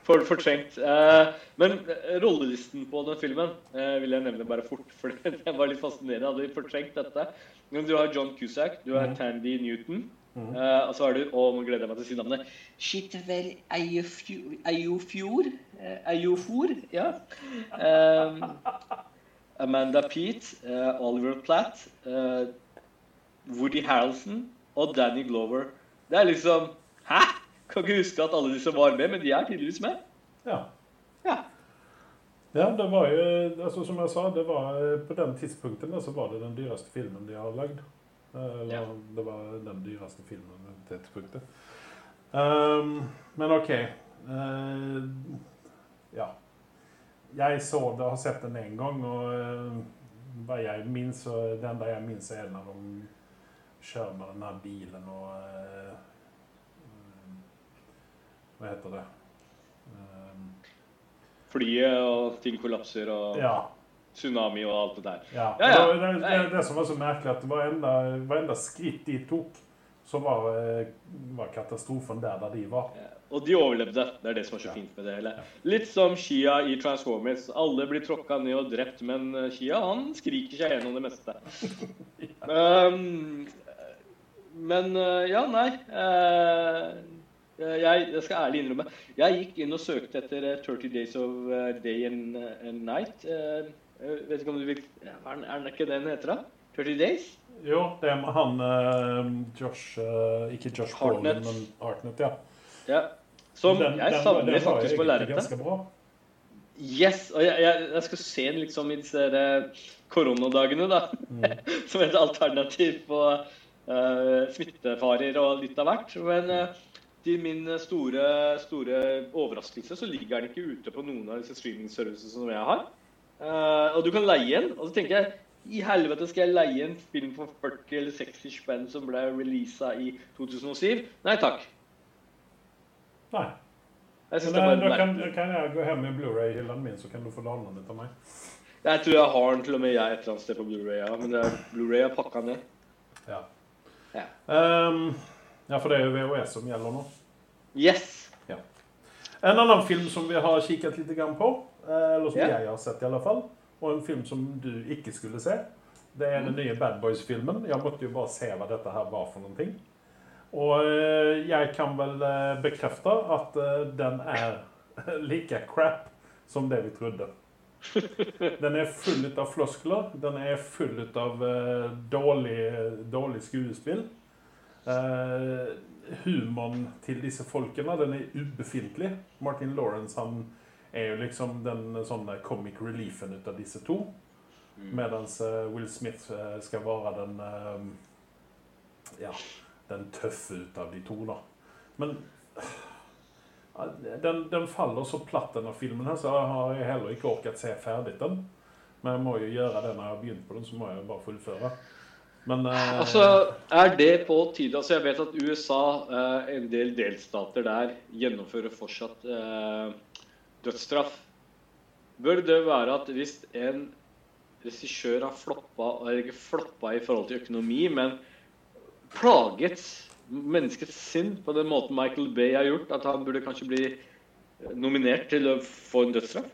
For, fortrengt. Eh, men eh, rollelisten på den filmen eh, vil jeg nevne bare fort, (laughs) for det var litt fascinerende. Hadde fortrengt dette. Men du har John Cusack, du har Mhm. Tandy Newton. Mm. og så har du Å, nå gleder jeg meg til å si navnet. Shitvel Eyofjord? Eyofjord? Ja. Um, Amanda Pete, uh, Oliver Platt, uh, Woody Harrelson og Danny Glover. Det er liksom Hæ?! Kan ikke huske at alle disse var med, men de er tydeligvis med. Ja. Ja. Ja, det var jo, altså som jeg sa, det var, eh, på den tidspunkten så var det den dyreste filmen de har lagd. Eh, Eller Ja. det var den dyreste filmen på det tidspunktet. Um, men ok. Uh, ja. Jeg så det, har sett den en gang, og uh, hva jeg minns, og det enda jeg minns er når de kjører med den her bilen og eh, Hva heter det? Um, Flyet og ting kollapser og ja. tsunami og alt det der. Ja. Ja, ja. Det, det, det, det som var så merkelig, at varenda, varenda skritt de tok, så var, eh, var katastrofen der, der de var. Og de overlevde. Det er det som er så fint med det hele. Litt som Shia i Transformers. Alle blir tråkka ned og drept, men eh, Shia han skriker seg gjennom det meste. um, (laughs) men eh, ja, nei. eh, jeg, jeg skal ærlig innrømme. Jeg gikk inn og søkte etter eh, 30 Days of eh, Day and, and Night. Eh, jeg vet ikke om du vil Er den- ikke den heter, da? 30 Days? Jo, det er han eh, Josh eh, Ikke Josh Hartnett. Brolin, men Hartnett, ja. Ja. Som Den- jeg den savner den faktisk på lerretet. Yes! Og jeg, jeg, jeg skal se den liksom i disse eh, koronadagene, da. Mm. (laughs) Som et alternativ på uh, smittefarer og litt av hvert. Men eh, til min store, store overraskelse så ligger den ikke ute på noen av disse streaming-servicene som jeg har. Uh, og du kan leie den. Og så tenker jeg i helvete skal jeg leie en film for 40 eller 60 spenn som ble releasa i 2007? Nei takk. Nei. Jeg synes Men, det eh, er da bare kan, kan jeg gå hjem med Blu-ray-hyllen min, så kan du få låne den av meg. Jeg tror jeg har den til og med jeg et eller annet sted på Blu-ray, ja. Men Blu-ray er pakka ned. Ja. Ja. Ehm, ja, for det er jo VHS som gjelder nå. Yes! En annen film som vi har kikket litt på, eh, eller som yeah. jeg har sett i alle fall, og en film som du ikke skulle se, det er den nye Bad Boys-filmen. Jeg måtte jo bare se hva dette her var for noen ting. Og eh, jeg kan vel eh, bekrefte at den er (laughs) like crap som det vi trodde. Den er full av floskler, den er full av dårlig, dårlig skuespill. Eh, humoren til disse folkene, den er ubefintlig. Martin Lawrence han er jo liksom den sånne comic reliefen ut av disse to. Mens eh, Will Smith eh, skal være den ja, den tøffe ut av de to, da. Men den, den faller så platt, denne filmen, her, så jeg har jeg heller ikke orket se ferdig den. Men jeg må jo gjøre det når jeg har begynt på den, så må jeg bare fullføre. Men uh... Altså, er det på tide Altså, jeg vet at USA, uh, en del delstater der, gjennomfører fortsatt uh, dødsstraff. Bør det være at hvis en regissør har floppa, eller ikke floppa i forhold til økonomi, men plaget menneskets sinn på den måten Michael Bay har gjort, at han burde kanskje bli nominert til å få en dødsstraff?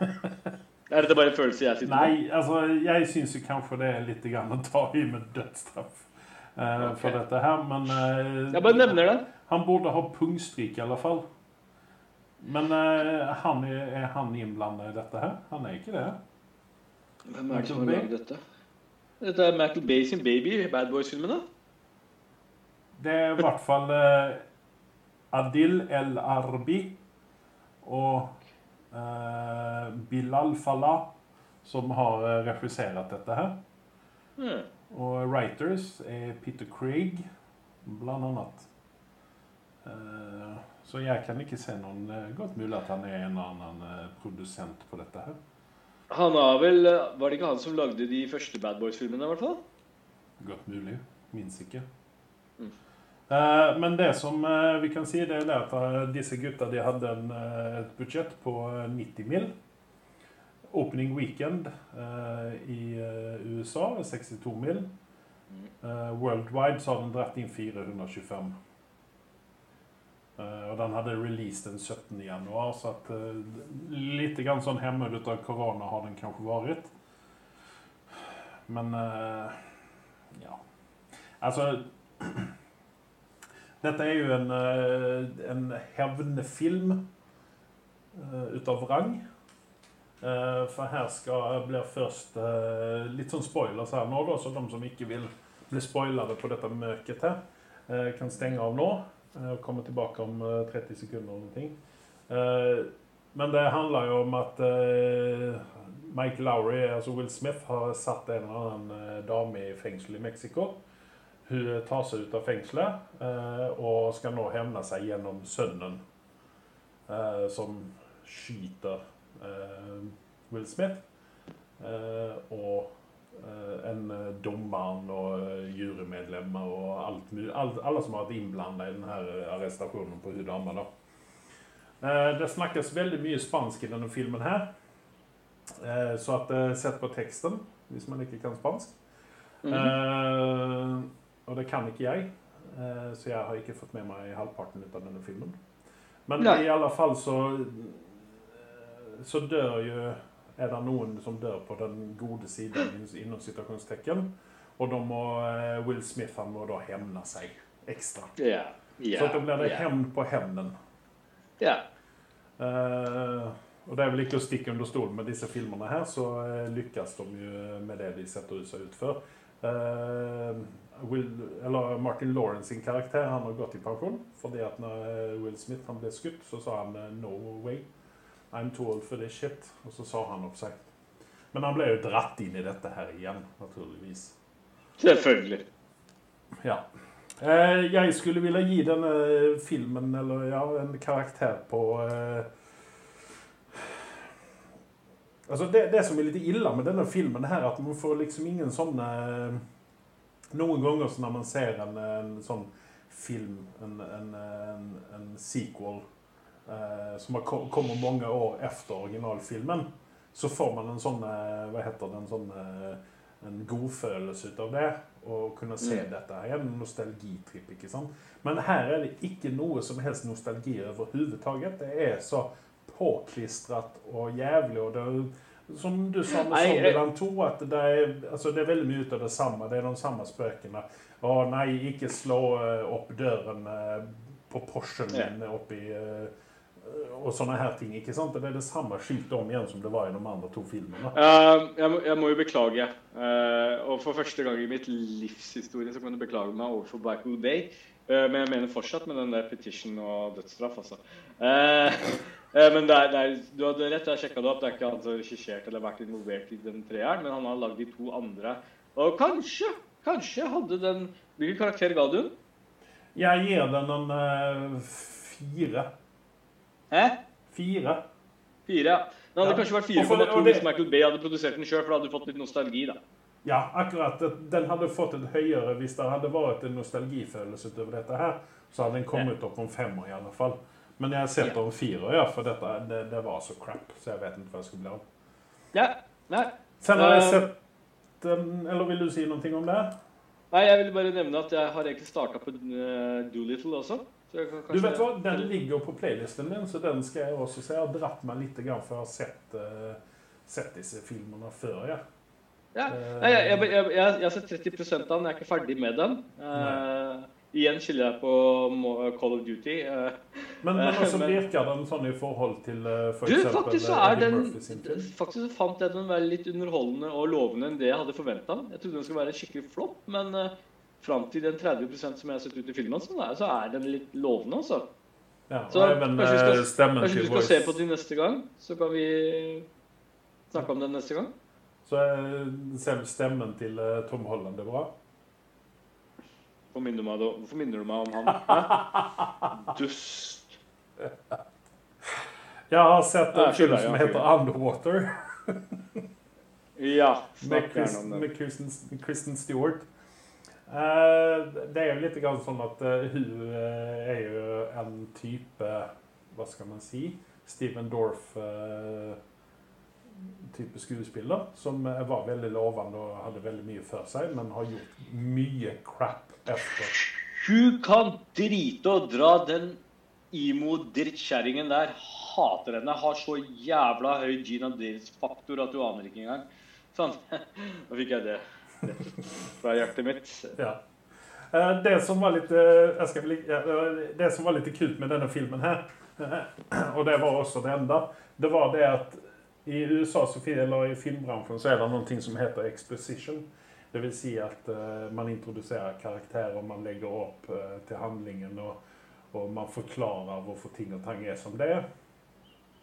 (laughs) Er dette bare en følelse jeg sitter med? Nei, altså jeg syns kanskje det er litt grann å ta i med dødsstraff eh, for dette her, men uh, Jeg bare nevner det. Han burde ha pungstryk i alle fall. Men uh, han er, er han innblandet i dette her? Han er ikke det? Hvem er det som har laget dette? Dette er Michael Bay sin baby, i Bad Boys-filmen, da? Det er i hvert fall eh, Adil El Arbi og eh, Bilal Falah som har eh, dette her. Mm. Og writers er Peter Craig, blant annet. Eh, så jeg kan ikke se noen eh, Godt mulig at han er en annen eh, produsent på dette her. Han har vel Var det ikke han som lagde de første Bad Boys-filmene, i hvert fall? Godt mulig. Minst ikke. Eh, men det som eh, vi kan si, det er at eh, disse gutta de hadde en, et budsjett på eh, 90 mill. Opening weekend i USA er 62 mill. Worldwide så har den dratt inn 425. Eh, og den hadde released den 17. januar, så at litt grann sånn hemmet av korona har den kanskje vært. Men ja. Altså (clears throat) Dette er jo en, eh, en hevnefilm eh, ut av rang. Eh, For her skal, blir først litt sånn spoilers her nå, da, så de som ikke vil bli spoilere på dette møket her, kan stenge av nå og komme tilbake om eh, 30 sekunder eller. Eh, Men det handler jo om at Mike Lowry, altså Will Smith, har satt en eller annen dame i fengsel i Mexico. Hun tar seg ut av fengselet eh, og skal nå hevne seg gjennom sønnen, eh, som skyter eh, Will Smith. Og en dommeren og jurymedlemmer og alt, mulig, alt, alle som har vært innblanda i denne arrestasjonen på hun dama. da. Det snakkes veldig mye spansk i denne filmen her. Så at sett på teksten, hvis man ikke kan spansk. Mm Eh, og det kan ikke jeg, eh, så jeg har ikke fått med meg halvparten av denne filmen. Men Nei. i alle fall så Så dør jo Er det noen som dør på den gode siden innom situasjonstekken? Og da må eh, Will Smith han må da hevne seg ekstra. Yeah. Yeah. Så da blir det hevn på hevnen. Ja. Uh, og det er vel ikke å stikke under stolen med disse filmene her, så eh, lykkes de jo med det de setter seg ut for. Eh, Will, eller Martin Lawrence sin karakter han har gått i pensjon. Fordi at når eh, Will Smith han ble skutt, så sa han eh, 'no way'. I'm too old for this shit. Og så sa han opp seg. Men han ble jo dratt inn i dette her igjen, naturligvis. Selvfølgelig. Ja. Jeg skulle ville gi denne filmen eller ja, en karakter på eh, Altså det, det som er litt ille med denne filmen, her, at man får liksom ingen sånne Noen ganger så når man ser en, en sånn film, en, en, en, sequel, eh, som kommer mange år etter originalfilmen, så får man en sånn eh, Hva heter det? En sånn eh, en godfølelse ut av det. Og kunne se Mm. dette her. En nostalgitripp, ikke sant? Men her er det ikke noe som helst nostalgi overhodet. Det er så påklistret og jævlig. og det er som du sa med Zombieland 2, at det er, altså det er veldig mye ut av det samme. Det er de samme spøkene. Å nei, ikke slå eh, opp døren eh, på Porschen Ja. min oppi eh, Og sånne her ting. ikke sant? Det er det samme skiltet om igjen som det var i de andre to filmene. Uh, jeg, må, jeg må jo beklage. Uh, og for første gang i mitt livshistorie så kan du beklage meg overfor Michael Bay. Uh, men jeg mener fortsatt med den der petition og dødsstraff, altså. Eh, men det er, det er, du hadde rett, jeg sjekka det opp. Det er ikke han som har regissert eller vært involvert i den treeren, men han har lagd de to andre. Og kanskje, kanskje hadde den Hvilken karakter ga du den? Jeg gir den en uh, fire. Hæ? Fire. Fire, ja. Den hadde Ja. kanskje vært fire for- 4,2 og det- hvis Michael Bay hadde produsert den sjøl, for da hadde du fått litt nostalgi, da. Ja, akkurat. Den hadde fått et høyere hvis det hadde vært en nostalgifølelse utover dette her. Så hadde den kommet opp om femmer i alle fall. Men jeg setter om fire, ja, for dette, det, det var så crap. Så jeg vet ikke hva jeg skulle bli av. Ja. Nei. Sen har jeg Eh. sett den Eller vil du si noe om det? Nei, jeg vil bare nevne at jeg har egentlig starta på uh, Doolittle også. Du vet hva, Den ligger på playlisten min, så den skal jeg også se. Jeg har dratt meg litt, grann, for jeg har sett, eh, sett disse filmene før. Ja. Ja. Eh, Nei, jeg, jeg, jeg, jeg, har sett 30 av den. Jeg er ikke ferdig med den. Eh, igjen skiller jeg på Call of Duty. eh. Men, men også (laughs) virker den sånn i forhold til eh, for du, eksempel faktisk så eh, er den. Faktisk så fant jeg den være litt underholdende og lovende enn det jeg hadde forventa. Jeg trodde den skulle være en skikkelig flopp, men uh, fram til den 30% som jeg har sett ut i filmen, så er, så er den litt lovende, altså. Ja, Så nei, men, kanskje vi skal- Kanskje du skal se på den neste gang, så kan vi snakke om den neste gang? Så stemmen til Tom Holland er bra. Hvorfor minner du meg, hvorfor minner du meg om han? Hæ? (laughs) Dust. Jeg har sett en film som heter. Underwater. Ja, Med, Chris, med Kristen, Kristen Stewart. Eh, det er jo litt grann sånn at eh, hun eh, er jo en type Hva skal man si? Stephen Steven Dorff-type skuespiller. Som eh, var veldig lovende og hadde veldig mye for seg, men har gjort mye crap etter. Hun kan drite og dra den imo-drittkjerringen der. Hater henne. Har så jævla høy Gina Davis-faktor at du aner ikke engang. Sånn. (laughs) Nå fikk jeg det rett fra hjertet mitt. Ja. Eh, Det som var litt eh, bli- Det som var litt kult med denne filmen her, (clears throat) og det var også det enda, det var det at i USA eller i filmbransjen så er det noe som heter exposition. Det vil si at uh, man introduserer karakterer, man legger opp uh, til handlingen, og, og man forklarer hvorfor ting og tang er som det er.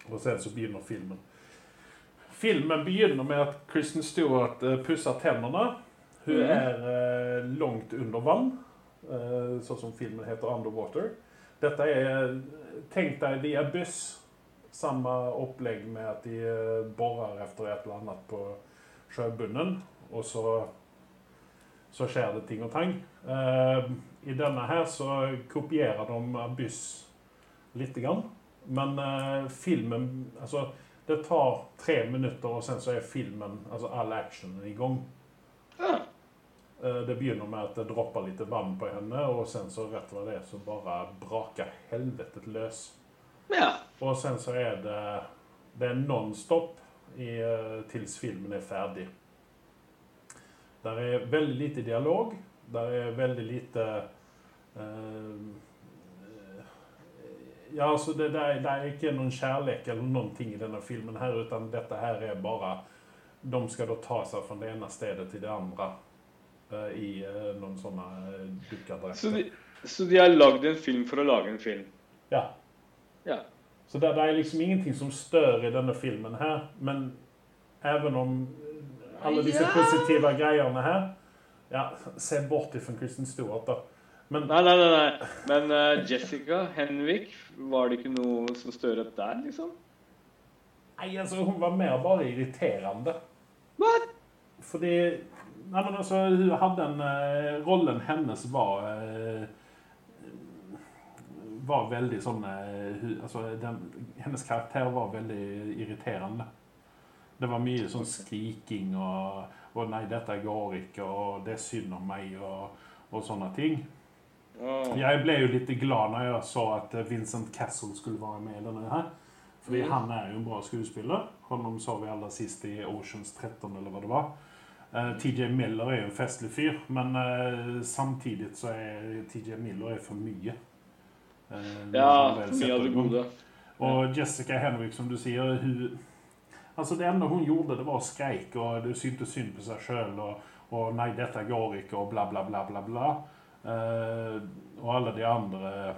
Og sen så begynner filmen. Filmen begynner med at Kristen Stewart uh, pusser tennene. Hun mm. er langt under vann, sånn som filmen heter 'Underwater'. Dette er Tenk deg The Abyss. Samme opplegg med at de eh, borer etter et eller annet på sjøbunnen, og så så skjer det ting og tang. Eh, I denne her så kopierer de Abyss lite grann. Men eh, filmen Altså, det tar tre minutter, og sen så er filmen, altså all actionen i gang. Det begynner med at det dropper litt vann på henne, og sen så rett hva det er, så bare braker helvetet løs. Ja. Og sen så er det Det er nonstop i, til filmen er ferdig. Der er veldig lite dialog. Der er veldig lite uh, Ja, altså det, det, er, det er ikke noen kjærlighet eller noen ting i denne filmen her, utan dette her er bare De skal da ta seg fra det ene stedet til det andre uh, i uh, noen sånne dukkadresser. Så, de, så de har lagd en film for å lage en film. Ja. Ja. Så det, det er liksom ingenting som stør i denne filmen her, men even om alle disse Ja. positive greiene her Ja, se bort ifra Kristen Stewart, da. Men Nei, nei, nei. nei. Men uh, Jessica Henvik, var det ikke noe som støret der, liksom? nei, altså, hun var mer bare irriterende. What? Fordi Nei, men altså, hun hadde en uh, Rollen hennes var eh, Var veldig sånn eh, Altså, den, hennes karakter var veldig irriterende. Det var mye sånn skriking og, og 'Nei, dette går ikke', og 'Det er synd om meg', og, og sånne ting. Jeg ble jo litt glad når jeg så at Vincent Castle skulle være med i denne her. Fordi mm. han er jo en bra skuespiller. Han så vi aller sist i Oceans 13, eller hva det var. Eh, TJ Miller er jo en festlig fyr, men eh, samtidig så er TJ Miller er for mye. Eh, Ja, mye av det gode. Og Jessica Henrik, som du sier, hun Altså, det enda hun gjorde, det var skreik, og det syntes synd på seg sjøl, og, og 'nei, dette går ikke', og bla, bla, bla, bla, bla. Eh, og alle de andre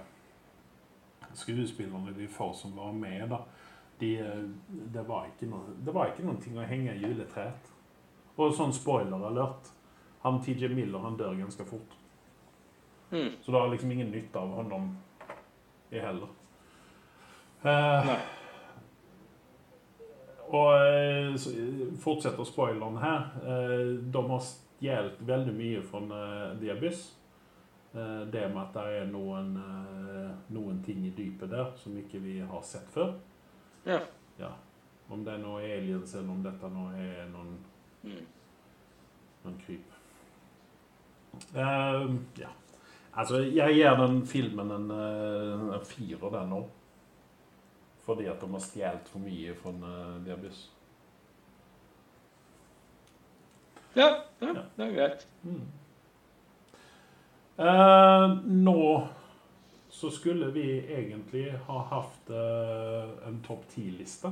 skuespillerne de får som var med, da, de, eh, det var ikke noe Det var ikke noen ting å henge i juletreet. Og sånn spoiler alert. Han TJ Miller han dør ganske fort. Mm. Så det har liksom ingen nytte av honom i heller. Eh, Nei. og eh, så fortsetter spoileren her. Eh, de har stjålet veldig mye fra eh. Eh, det med at det er noen, eh, noen ting i dypet der som ikke vi har sett før. Ja. Ja. Om det er noe aliens, eller om dette nå er noen, Mm. noen kryp. Uh, ja. Altså, jeg gir den filmen en, eh, en firer den nå. Fordi at de har stjålet for mye fra The Abyss. Ja, ja, Ja. det er greit. Mm. Eh, nå så skulle vi egentlig ha hatt eh, en topp ti-liste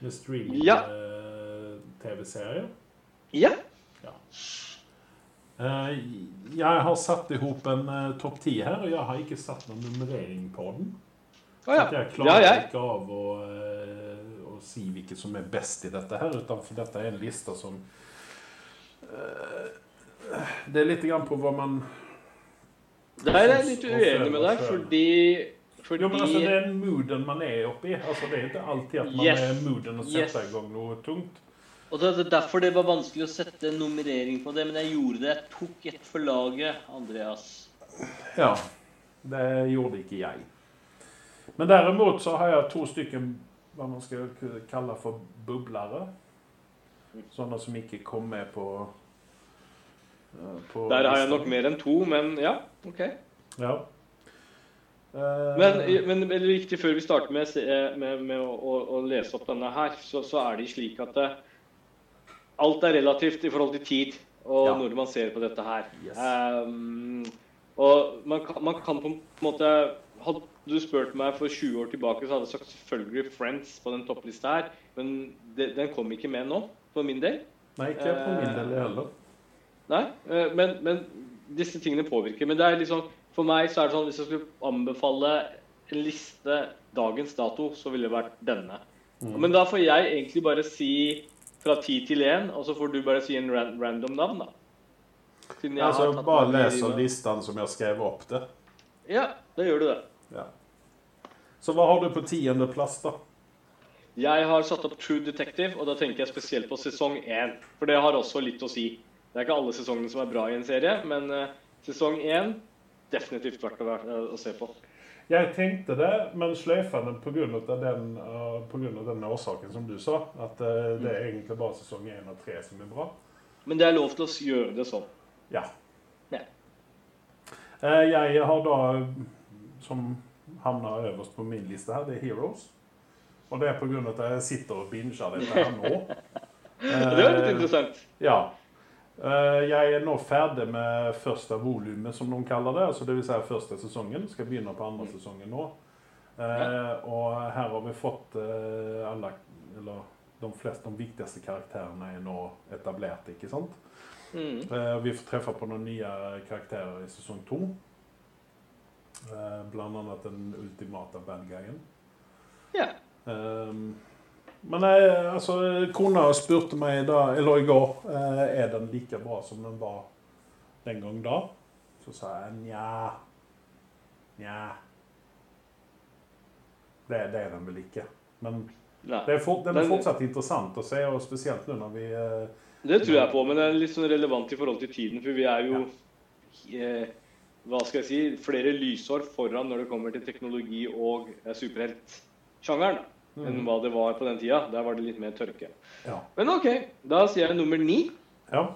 med streaming-TV-serier. Ja. Eh, jeg har satt i hop en uh, topp ti her, og jeg har ikke satt noen nummerering på den. Oh, ja. jeg Ja, klarer ikke av å, eh, å si hvilket som er best i dette her, for dette er en liste som eh, Det er litt grann på hva man Der er jeg litt uenig med deg, fordi fordi Jo, men altså, det er mooden man er oppi. Altså, det er ikke alltid at man Yes. er mooden å sette Yes. i gang noe tungt. Og det er derfor det var vanskelig å sette en nummerering på det, men jeg gjorde det. Jeg tok ett for laget, Andreas. Ja. Det gjorde ikke jeg. Men derimot så har jeg to stykker hva man skal kalle for bublere. Sånne som ikke kom med på, eh, på Der har jeg nok mer enn to, men ja, OK. Ja. Eh, Men, men riktig før vi starter med, med, med å, å, å lese opp denne her, så, så er det slik at det, alt er relativt i forhold til tid og Ja. når man ser på dette her. Yes. Um, og man kan, man kan på en måte Hadde du spurt meg for 20 år tilbake, så hadde jeg sagt selvfølgelig Friends på den topplista her, men det, den kom ikke med nå, for min del. Nei, ikke på min del heller. Nei, eh, men, men disse tingene påvirker. Men det er liksom, for meg så er det sånn hvis jeg skulle anbefale en liste dagens dato, så ville det vært denne. Mm. Men da får jeg egentlig bare si fra ti til én, og så får du bare si en ran random navn, da. Siden jeg Altså, har bare leser listene som jeg skrev opp det. Ja, da gjør du det. Ja. Så hva har du på tiendeplass, da? Jeg har satt opp True Detective, og da tenker jeg spesielt på sesong én. For det har også litt å si. Det er ikke alle sesongene som er bra i en serie, men eh, sesong én definitivt verdt å, å se på. Jeg tenkte det, men sløyfa den pga. Den, uh, på grunn av den årsaken som du sa. At eh, det er egentlig bare sesong 1 og 3 som er bra. Men det er lov til å gjøre det sånn. Ja. Ja. Eh, jeg har da, som havna øverst på min liste her, det er Heroes. Og det er av at jeg sitter og binger dette her nå. (laughs) Det er litt Eh, interessant. Ja. Eh, Jeg er nå ferdig med første volumet, som de kaller det. altså det vil si første sesongen. Skal begynne på andre sesongen nå. Eh, Og her har vi fått eh, alle Eller de fleste, de viktigste karakterene er nå etablert, ikke sant? Mm. Vi får treffe på noen nye karakterer i sesong to. Blant annet den ultimate bad guyen. Ja. Um, men jeg, altså, kona spurte meg da, eller i går eh, er den like bra som den var den gang da. Så sa jeg nja. Nja. Det, det er den vel ikke. Men Nei. det er for, den er fortsatt interessant å se, og spesielt nå når vi eh, Det tror jeg på, men det er litt sånn relevant i forhold til tiden. For vi er jo eh, hva skal jeg si, flere lysår foran når det kommer til teknologi og eh, superheltsjangeren da, enn hva det var på den tida. Der var det litt mer tørke. Ja. Men OK, da sier jeg nummer ni. ja.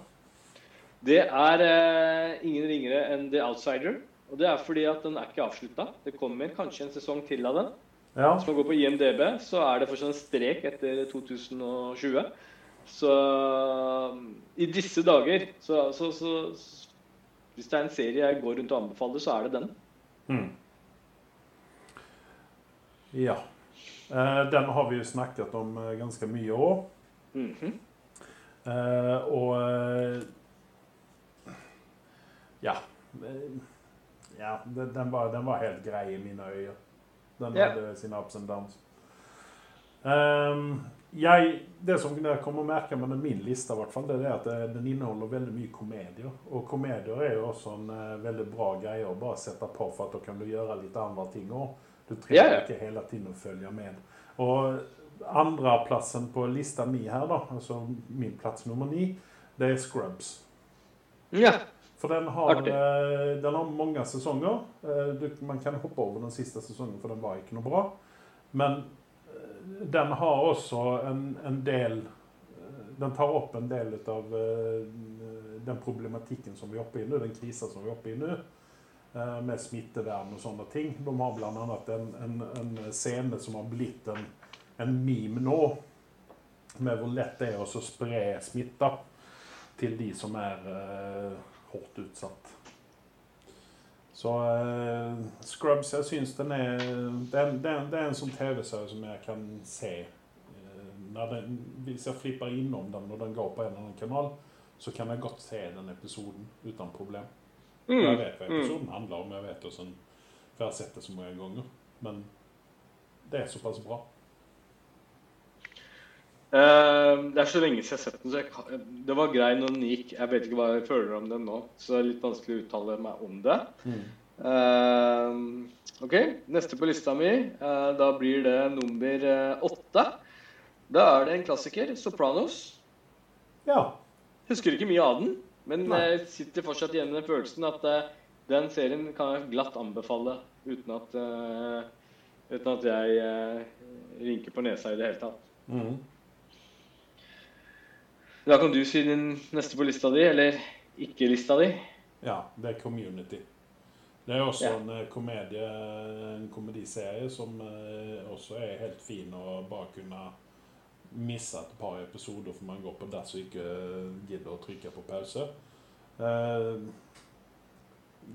Det er eh, ingen ringere enn The Outsider. Og det er fordi at den er ikke avslutta. Det kommer kanskje en sesong til av den. ja. Hvis man går på IMDb, så er det fortsatt en strek etter 2020. Så i disse dager så, så, så Hvis det er en serie jeg går rundt og anbefaler, så er det den. Mm. Ja. Eh, den har vi jo snakket om eh, ganske mye òg. Mhm. Eh, og Ja. ja den, den, var, den var helt grei i mine øyne. Den yeah. hadde sine ups and downs. Um, jeg, det som jeg kommer å merke med min liste, hvert fall, det er at den inneholder veldig mye komedier. Og komedier er jo også en veldig bra greie å bare sette på, for at da kan du gjøre litt andre ting òg. Du trenger ja. ikke hele tiden å følge med. Og andreplassen på lista mi her, da, altså min plass nummer ni, det er Scrubs. Ja. For den har, eh, den har mange sesonger. Eh, man kan hoppe over den siste sesongen, for den var ikke noe bra. Men eh, den har også en, en del Den tar opp en del av den problematikken som vi er oppe i nå, den krisen som vi er oppe i nå. Eh, Med smittevern og sånne ting. De har bl.a. En, en, en scene som har blitt en, en meme nå. Med hvor lett det er å spre smitte til de som er eh, hardt utsatt. Så eh, Scrubs, jeg syns den er det, er- en sånn TV-serie som jeg kan se. eh, når den, hvis jeg flipper innom den når den går på en eller annen kanal, så kan jeg godt se den episoden uten problem. Mm. Jeg vet hva Mm. episoden handler om, jeg vet også, for jeg har sett det så mange ganger. Men det er såpass bra. Uh, det er så lenge siden jeg har sett den, så jeg det var grei når den gikk. Jeg vet ikke hva jeg føler om den nå, så det er litt vanskelig å uttale meg om det. Eh, OK, neste på lista mi, uh, da blir det nummer eh, åtte. Da er det en klassiker, 'Sopranos'. Ja. Husker ikke mye av den, men jeg sitter fortsatt igjen med den følelsen at eh, den serien kan jeg glatt anbefale uten at, eh, uten at jeg eh, rynker på nesa i det hele tatt. Mm. Da kan du si din neste på lista di, eller ikke-lista di. Ja, det er community. Det er også Ja. en eh, komedie, en komediserie som eh, også er helt fin å bare kunne misse et par episoder for man går på dass og ikke gidder å trykke på pause. Eh,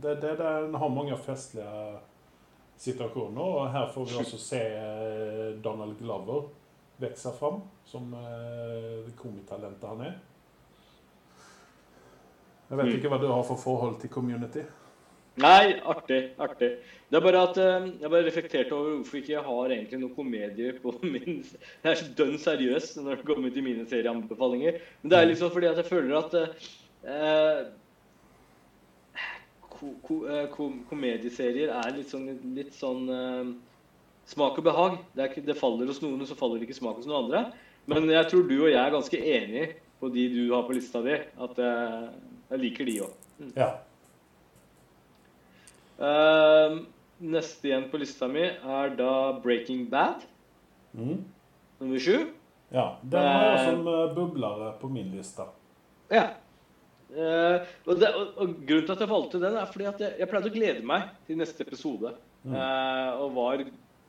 det, det, den har mange festlige situationer og her får vi også se eh, Donald Glover växa fram som eh, det han er. Jeg vet Mm. ikke hva du har for forhold til community. Nei, artig. artig. Det er bare at eh, jeg bare reflekterte over hvorfor ikke jeg har egentlig noen komedier på (laughs) min Jeg er så dønn seriøs når det kommer til mine serieanbefalinger. Men det er liksom fordi at jeg føler at eh, ko, ko, eh, kom, komedieserier er litt sånn, litt sånn eh, smak og behag. Det, ikke, det faller hos noen, og så faller det ikke smak hos noen andre. Men jeg tror du og jeg er ganske enige på de du har på lista di. At eh, jeg liker de òg. Ja. Ehm, neste igjen på lista mi er da Breaking Bad, Mm. nummer sju. ja. Den har jeg Eh. som bubler bublere på min liste. Ja. Uh, og, det, og, og Grunnen til at jeg valgte den, er fordi at jeg, jeg pleide å glede meg til neste episode. Mm. Uh, og var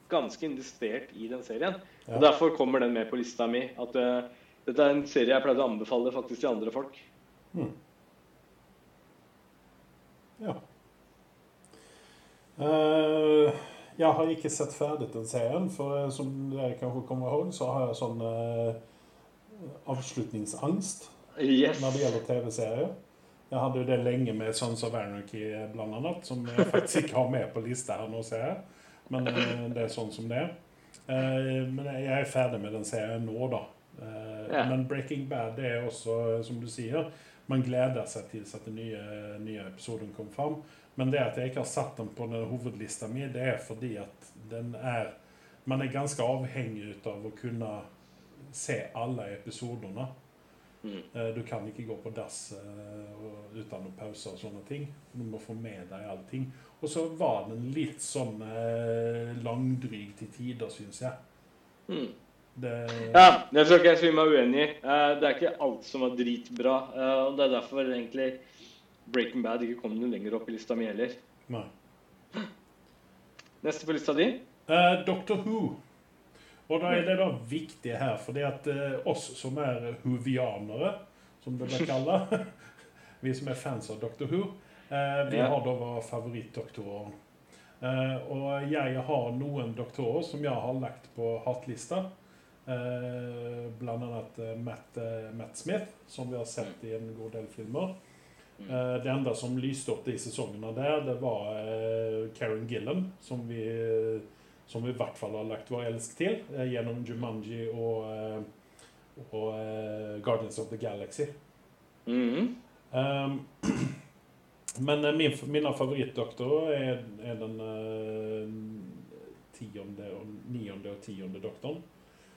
ganske investert i den serien. Ja. Og Derfor kommer den med på lista mi. At uh, dette er en serie jeg pleide å anbefale faktisk til andre folk. Mm. Ja. Eh, jeg har ikke sett ferdig den serien, for eh, som dere kanskje kommer ihåg, så har jeg sånn eh, avslutningsangst Yes. når det gjelder TV-serier. Jeg hadde jo det lenge med Sons of Anarchy, blant annet, som jeg faktisk ikke har med på lista her nå, ser jeg. Men det er sånn som det er. Men jeg er ferdig med den serien nå, da. Men Breaking Bad det er også, som du sier, man gleder seg til at den nye, nye episoden kom fram. Men det at jeg ikke har satt den på den hovedlista mi, det er fordi at den er Man er ganske avhengig av å kunne se alle episodene. Mm. Eh, Du kan ikke gå på dass eh, uten å pause og sånne ting. Du må få med deg allting. Og så var den litt sånn eh, langdryg til tider, syns jeg. Mm. Det, Ja, det skal ikke jeg si meg uenig i. Eh, Det er ikke alt som var dritbra. eh, Og det er derfor egentlig Breaking Bad ikke kom noe lenger opp i lista mi heller. Nei. Neste på lista di? Uh, Doctor Who. Og da er det da viktig her, fordi at oss som er huvianere, som det blir kalt, (laughs) vi som er fans av Doctor Who, vi har da våre favorittdoktorer. Og jeg har noen doktorer som jeg har lagt på hatlista. Eh, blant annet eh, Matt, eh, Matt Smith, som vi har sett i en god del filmer. Eh, det enda som lyste opp de sesongene der, det var eh, Karen Gillan, som vi, som vi i hvert fall har lagt vår elsk til eh, gjennom Jumanji og, og Guardians of the Galaxy. Mhm. Um, (clears throat) men min, mine favorittdoktorer er, er den tionde, og, nionde og tiende doktoren.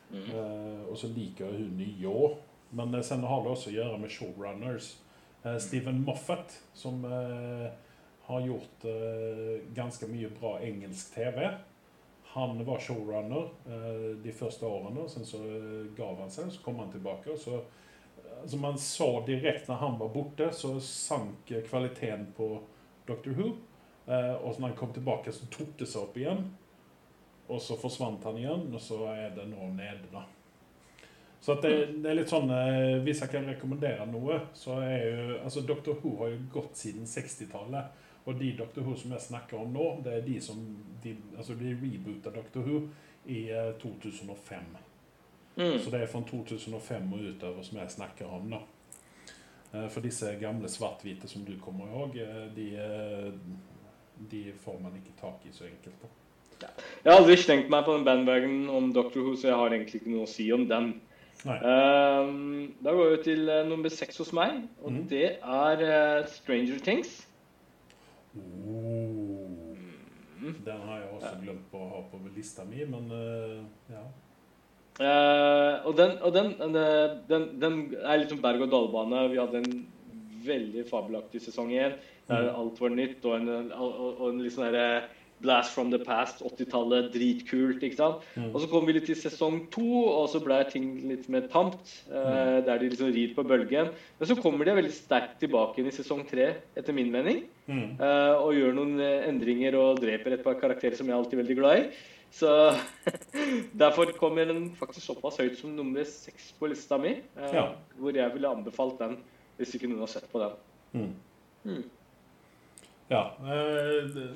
Mhm. Eh, og så liker jeg hun nye. Men eh, sen har det også å gjøre med showrunners. Eh, Steven Moffat, som eh, har gjort eh, ganske mye bra engelsk TV. Han var showrunner eh, de første årene, sen så gav han seg, så kom han tilbake. og så altså Man så direkte når han var borte, så sank kvaliteten på Doctor Who. Eh, og så når han kom tilbake, så tok det seg opp igjen. Og så forsvant han igjen, og så er det nå nede, da. Så det, det er litt sånn eh, Hvis jeg kan rekommendere noe, så er jo Altså, Dr. Ho har jo gått siden 60-tallet. Og de Dr. Who som jeg snakker om nå, det er de som de, Altså, de reboota Dr. Who i eh, 2005. Mm. Så det er fra 2005 og utover som jeg snakker om, da. Eh, For disse gamle svart-hvite som du kommer ihåg, eh, de, eh, de får man ikke tak i så enkelt. da. Jeg har aldri slengt meg på den bandwagonen om Doctor Who, så jeg har egentlig ikke noe å si om den. Ehm, da går vi til uh, nummer seks hos meg, og mm. det er uh, Stranger Things. Oh. Mm. Den har jeg også glemt på å ha på lista mi, men uh, ja. Og den, og den, den, den, er litt som berg-og-dal-bane. Vi hadde en veldig fabelaktig sesong igjen. der Mm. alt var nytt, og en, og, og- en litt sånn derre Blast from the past, 80-tallet, dritkult. ikke sant? Mm. Og så kom vi litt til sesong to, og så ble ting litt mer tamt. eh, Der de liksom rir på bølgen. Men så kommer de veldig sterkt tilbake inn i sesong tre, etter min mening. Mm. Uh, Og gjør noen eh, endringer og dreper et par karakterer som jeg er alltid veldig glad i. Så (laughs) derfor kommer den faktisk såpass høyt som nummer seks på lista mi. Uh, Ja. Hvor jeg ville anbefalt den, hvis ikke noen har sett på den. Mm. Mm. Ja. Det-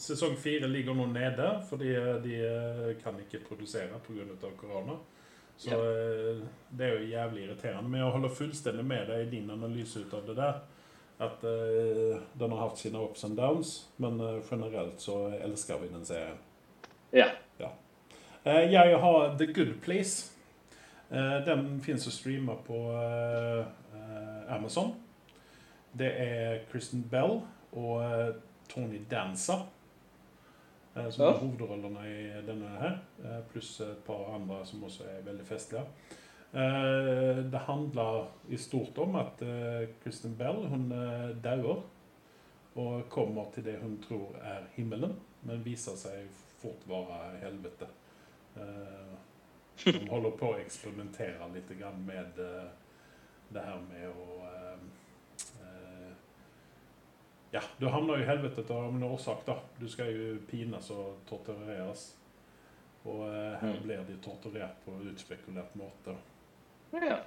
sesong fire ligger nå nede, fordi de eh, kan ikke produsere pga. korona. Så Ja. eh, det er jo jævlig irriterende. Men jeg holder fullstendig med deg i din analyse ut av det der. At uh, den har hatt sine ups and downs, men eh, generelt så elsker vi den serien. Ja. Eh, jeg har The Good Place. Uh, den fins å streame på eh, eh, Amazon. Det er Kristen Bell og eh, Tony Danza eh, som er hovedrollene i denne her. eh, pluss et par andre som også er veldig festlige. Eh, det handler i stort om at Kristin Kristen Bell hun eh, dauer og kommer til det hun tror er himmelen, men viser seg fort være helvete. hun de holder på å eksperimentere litt med eh, det her med å eh, eh, Ja, du havner jo i helvete av en årsak, da. Du skal jo pines og tortureres. Og eh, her Mm. blir de torturert på utspekulert måte. ja.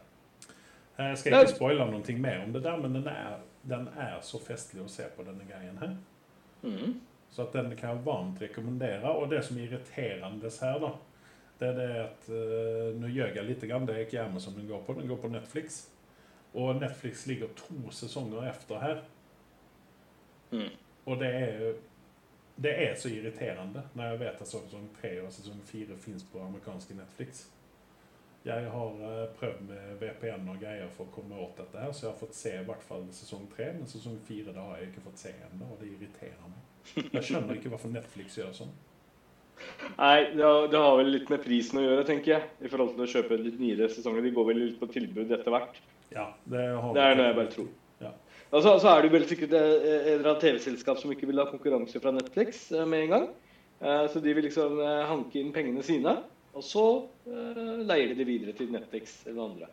Jeg Eh, skal ikke spoile noe mer om det der, men den er, den er så festlig å se på denne greien her. Mm. Så at den kan jeg varmt rekommendere. Og det som er irriterende her, da, det er det at uh, Nå gjør jeg litt, grann, det er ikke Amazon den går på, den går på Netflix. Og Netflix ligger to sesonger efter her. Mm. Og det er det er så irriterende når jeg vet at sesong tre og sesong fire fins på amerikanske Netflix. Jeg har eh, prøvd med VPN og greier for å komme åt dette, her, så jeg har fått se i hvert fall sesong tre. Men sesong fire det har jeg ikke fått se ennå, og det irriterer meg. Jeg skjønner ikke hvorfor Netflix gjør sånn. Nei, det har, det har vel litt med prisen å gjøre, tenker jeg. I forhold til å kjøpe litt nyere sesonger. De går vel litt på tilbud etter hvert. Ja, det, har Det er noe jeg bare tror. Og så, så er det jo vel sikkert eh, et eller annet TV-selskap som ikke vil ha konkurranse fra Netflix eh, med en gang. Eh, Så de vil liksom hanke inn pengene sine, og så leier de det videre til Netflix eller andre.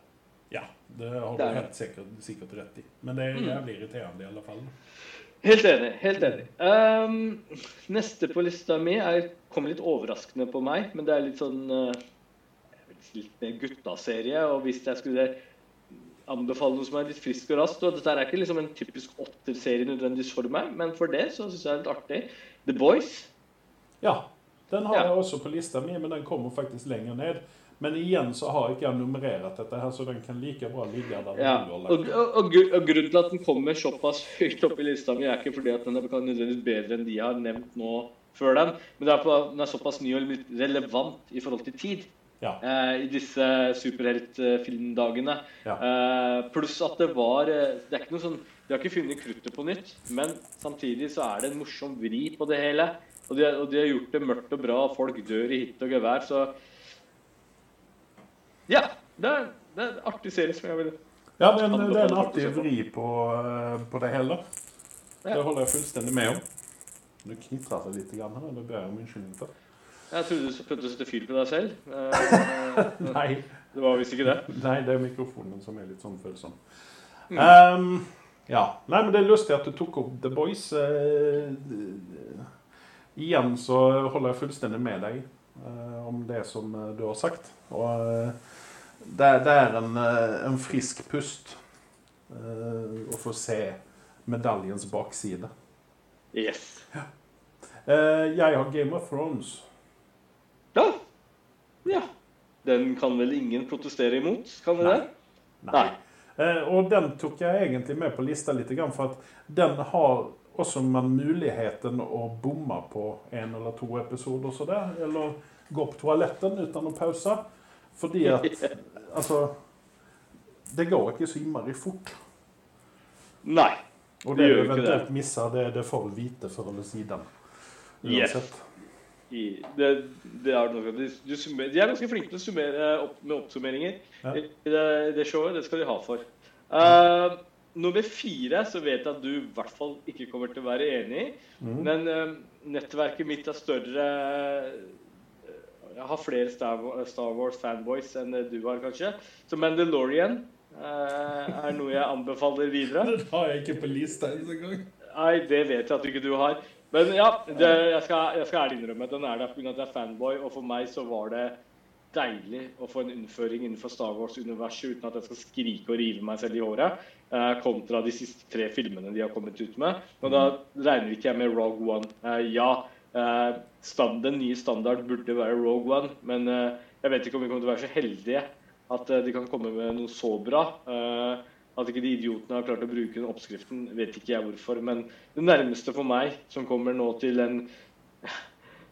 Ja, det har du helt sikkert, sikkert rett i. Men det Mm. blir irriterende i alle fall. Helt enig. helt enig. Um, neste på lista mi er, kom litt overraskende på meg, men det er litt sånn litt mer guttaserie. Og hvis jeg skulle anbefale noe som er litt friskt og raskt og Dette er ikke liksom en typisk åtterserie nødvendigvis for meg, men for det så syns jeg det er litt artig. The Boys. Ja, den har Ja. jeg også på lista mi, men den kommer faktisk lenger ned. Men igjen så har ikke jeg nummerert dette her, så den kan like bra ligge der Ja, og, og, og, Grunnen til at den kommer såpass høyt opp i lista mi, er ikke fordi at den er nødvendigvis bedre enn de har nevnt nå før den, men det er på den er såpass ny og relevant i forhold til tid. Ja. eh, I disse superheltfilmdagene. Ja. Eh, pluss at det var eh, Det er ikke noe sånn De har ikke funnet kruttet på nytt, men samtidig så er det en morsom vri på det hele. Og de, og de har gjort det mørkt og bra, og folk dør i hit og gevær, så Ja. Det er, det er en artig serie som jeg vil Ja, det er en, det er en artig vri på, på det hele. Det holder jeg fullstendig med om. Du knitrer seg litt grann her, det ber jeg om unnskyldning for. Jeg trodde du prøvde å sette fyr på deg selv. (laughs) Eh, Nei, det var visst ikke det. nei, det er mikrofonen som er litt sånn følsom. Mm. Um, ja. Nei, men det er lystig at du tok opp The Boys. Uh, igjen så holder jeg fullstendig med deg uh, om det som du har sagt. Og uh, det, det er en, en frisk pust å få se medaljens bakside. Yes. Eh, jeg har Game of Thrones. Ja. ja. Den kan vel ingen protestere imot? Kan vi det? Nei. Eh, og den tok jeg egentlig med på lista litt, for at den har også man muligheten å bomme på en eller to episoder så der, eller gå på toaletten uten å pause. Fordi at (laughs) Altså Det går ikke så innmari fort. Nei. Og Det det du eventuelt misser, det, det får du vite før eller siden. Yes. I, det, det er noe, de, de, summer, de er ganske flinke til å summere opp, med oppsummeringer Ja. i det, det showet. Det skal de ha for. Uh, nummer fire så vet jeg at du i hvert fall ikke kommer til å være enig i. Mm. Men uh, nettverket mitt er større eh, Jeg har flere Star, Wars-fanboys enn du har, kanskje. Så Mandalorian uh, er noe jeg anbefaler videre. (laughs) Det har jeg ikke på lista engang. Nei, det vet jeg at ikke du har. Men ja, det, jeg, skal, jeg skal ærlig innrømme at den er der pga. at jeg er fanboy. Og for meg så var det deilig å få en innføring innenfor Star Wars-universet uten at jeg skal skrike og rive meg selv i håret, eh, kontra de siste tre filmene de har kommet ut med. Og da regner ikke jeg med Rogue One. Eh, ja, eh, stand, den nye standarden burde være Rogue One, men eh, jeg vet ikke om vi kommer til å være så heldige at eh, de kan komme med noe så bra. Eh, at ikke de idiotene har klart å bruke den oppskriften, vet ikke jeg hvorfor. Men det nærmeste for meg som kommer nå til en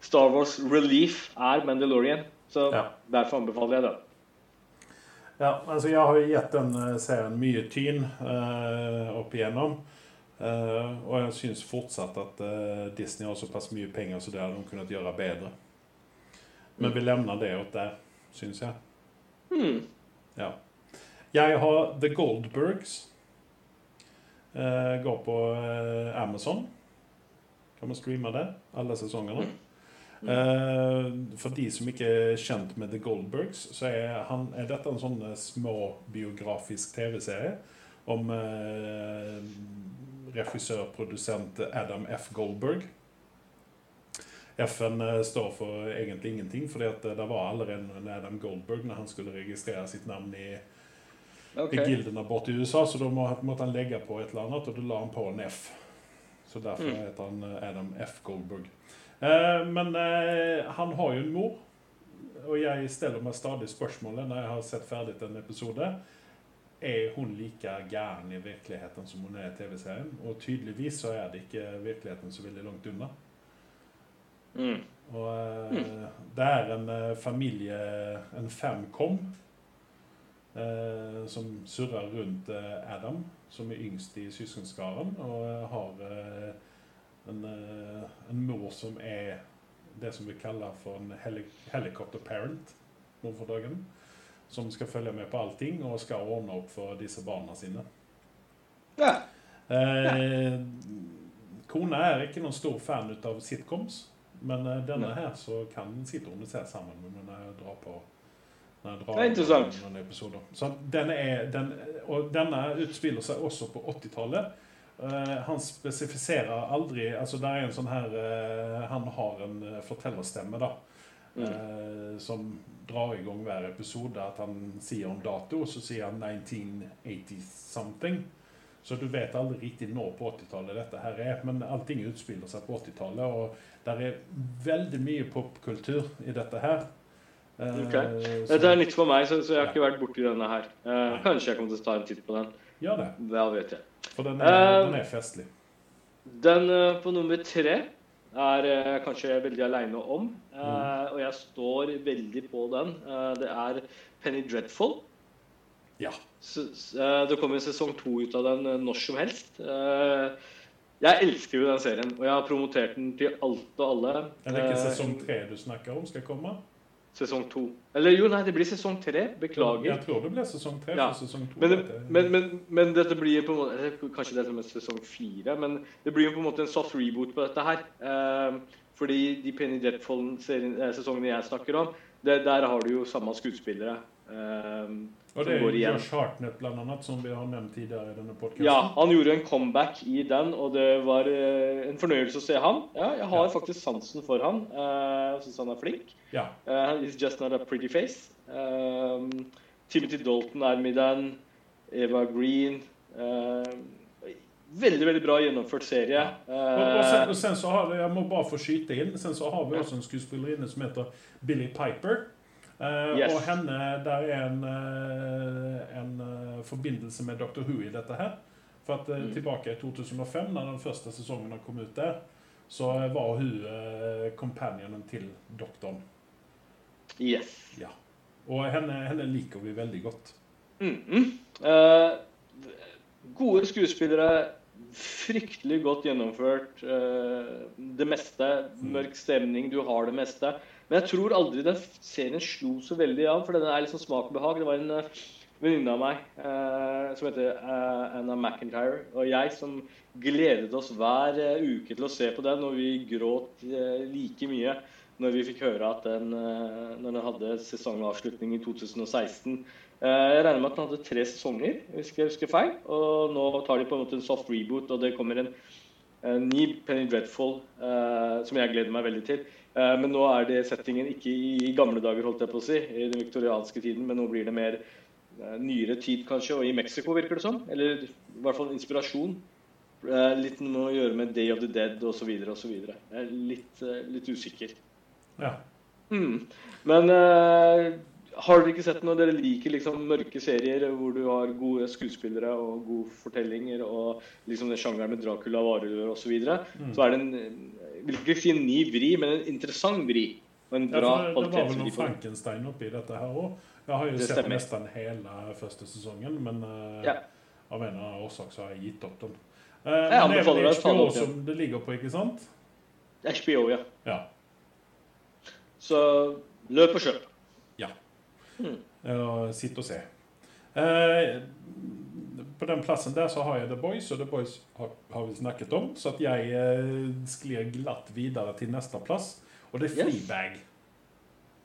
Star Wars relief, er Mandalorian. Så Ja. derfor anbefaler jeg det. Ja, altså jeg har jo gitt den eh, serien mye tyn uh, opp igjennom. Uh, og jeg syns fortsatt at uh, Disney har såpass mye penger, så det hadde de kunnet gjøre bedre. Men vi levner det åt det, syns jeg. Mm. Ja. Jeg har The Goldbergs. Eh, går på eh, Amazon. Kan man streame det? Alle sesongene. Eh, for de som ikke er kjent med The Goldbergs, så er, han, er dette en sånn småbiografisk TV-serie om eh, regissør, produsent Adam F. Goldberg. F-en står for egentlig ingenting, for det var allerede en Adam Goldberg når han skulle registrere sitt navn i Ok. i gilderna bort i USA, så da må, måtte han legge på et eller annet, og da la han på en F. Så derfor Mm. heter han eh, Adam F. Goldberg. Eh, men eh, han har jo en mor, og jeg stiller meg stadig spørsmålet når jeg har sett ferdig en episode. Er hun like gæren i virkeligheten som hun er i TV-serien? Og tydeligvis så er det ikke virkeligheten så veldig langt unna. Mm. Og eh, det er en eh, familie, en femkom, eh, som surrer rundt eh, Adam, som er yngst i søskenskaren, og eh, har eh, en, en mor som er det som vi kaller for en heli helicopter parent nå for dagen. Som skal følge med på allting og skal ordne opp for disse barna sine. Ja. Eh, kona er ikke noen stor fan av sitcoms, men denne her så kan sitter hun og ser sammen med når jeg drar på når drar Det er interessant. noen episoder. Så denne er, den, og denne utspiller seg også på 80-tallet. Uh, han spesifiserer aldri altså det er en sånn her uh, Han har en eh, fortellerstemme, da. Mm. Uh, som drar i gang hver episode. At han sier en dato, og så sier han 1980 something. Så du vet aldri riktig når på 80-tallet dette her er, men allting utspiller seg på 80-tallet. Og det er veldig mye popkultur i dette her. Eh, Ok. så- Dette er nytt for meg, så, så jeg har ikke vært borti denne her. Eh, kanskje jeg kommer til å ta en titt på den. Gjør det, Hva vet jeg. for den er, Eh, den er festlig. Den på nummer tre er eh, kanskje jeg veldig aleine om. Mm. Og jeg står veldig på den. Uh, det er Penny Dreadful. Ja. Så, eh, det kommer en sesong to ut av den når som helst. Jeg elsker jo den serien, og jeg har promotert den til alt og alle. Er det ikke sesong tre du snakker om skal komme? Sesong to. Eller jo, nei, det blir sesong tre. Beklager. Jeg tror det blir sesong tre. Ja. sesong to Men, det, men, men, men dette blir på en måte eller Kanskje det er til og med sesong fire, men det blir jo på en måte en soft reboot på dette her. Eh, fordi de Penny Dreadful-sesongene jeg snakker om, det, der har du jo samme skuespillere. Eh, Og det er. Josh Hartnett, blant annet, som vi har nevnt tidligere i denne podkasten. Ja, han gjorde en comeback i den, og det var eh, en fornøyelse å se han. Ja, jeg har Ja. faktisk sansen for han. Uh, jeg syns han er flink. Ja. Uh, he's just not a pretty face. Um, Timothy Dalton er med i den. Eva Green. Uh, veldig, veldig bra gjennomført serie. Og, og, sen, Uh, og sen så har Jeg må bare få skyte inn. Sen så har vi også en skuespillerinne som heter Billy Piper. Eh, Yes. Og henne, der er en, eh, en eh, forbindelse med Dr. Who i dette her. For at eh, Mm. tilbake i 2005, da den første sesongen kommet ut der, så eh, var hun eh, companionen til doktoren. yes. Ja. Og henne, henne liker vi veldig godt. Mm -hmm. Uh, gode skuespillere. Fryktelig godt gjennomført. Uh, det meste. Mørk stemning. Du har det meste. Men jeg tror aldri den serien slo så veldig an, for den er liksom smak og behag. Det var en uh, venninne av meg eh, som heter eh, Anna McIntyre, og jeg som gledet oss hver eh, uke til å se på den, og vi gråt eh, like mye når vi fikk høre at den, eh, når den hadde sesongavslutning i 2016. Eh, jeg regner med at den hadde tre sesonger, hvis jeg husker feil. Og nå tar de på en måte en soft reboot, og det kommer en, en ny Penny Dreadful, som jeg gleder meg veldig til. Men nå er det settingen ikke i gamle dager, holdt jeg på å si, i den viktorianske tiden, men nå blir det mer nyere tid, kanskje, og i Mexico, virker det som. Eller i hvert fall inspirasjon. Litt noe å gjøre med Day of the Dead osv. osv. Jeg er litt, litt usikker. Ja. Mm. Men uh, har dere ikke sett noe dere liker liksom mørke serier hvor du har gode skuespillere og gode fortellinger, og liksom den sjangeren med Dracula, varulver osv., så, videre, mm. så er det en vil ikke si en ny vri, men en interessant vri. Og en bra ja, det, det var vel noe Frankenstein oppi dette her òg. Jeg har jo det sett stemmer. nesten hele første sesongen, men uh, ja. av en eller annen årsak så har jeg gitt opp den. Uh, jeg men det er vel HBO som det ligger på, ikke sant? HBO, ja. ja. Så løp og kjøp. Ja. Mm. Uh, sitt og se. Uh, på den plassen der så har jeg The Boys, og The Boys har, har vi snakket om. Så at jeg eh, sklir glatt videre til neste plass, og det er Fleabag. Yes.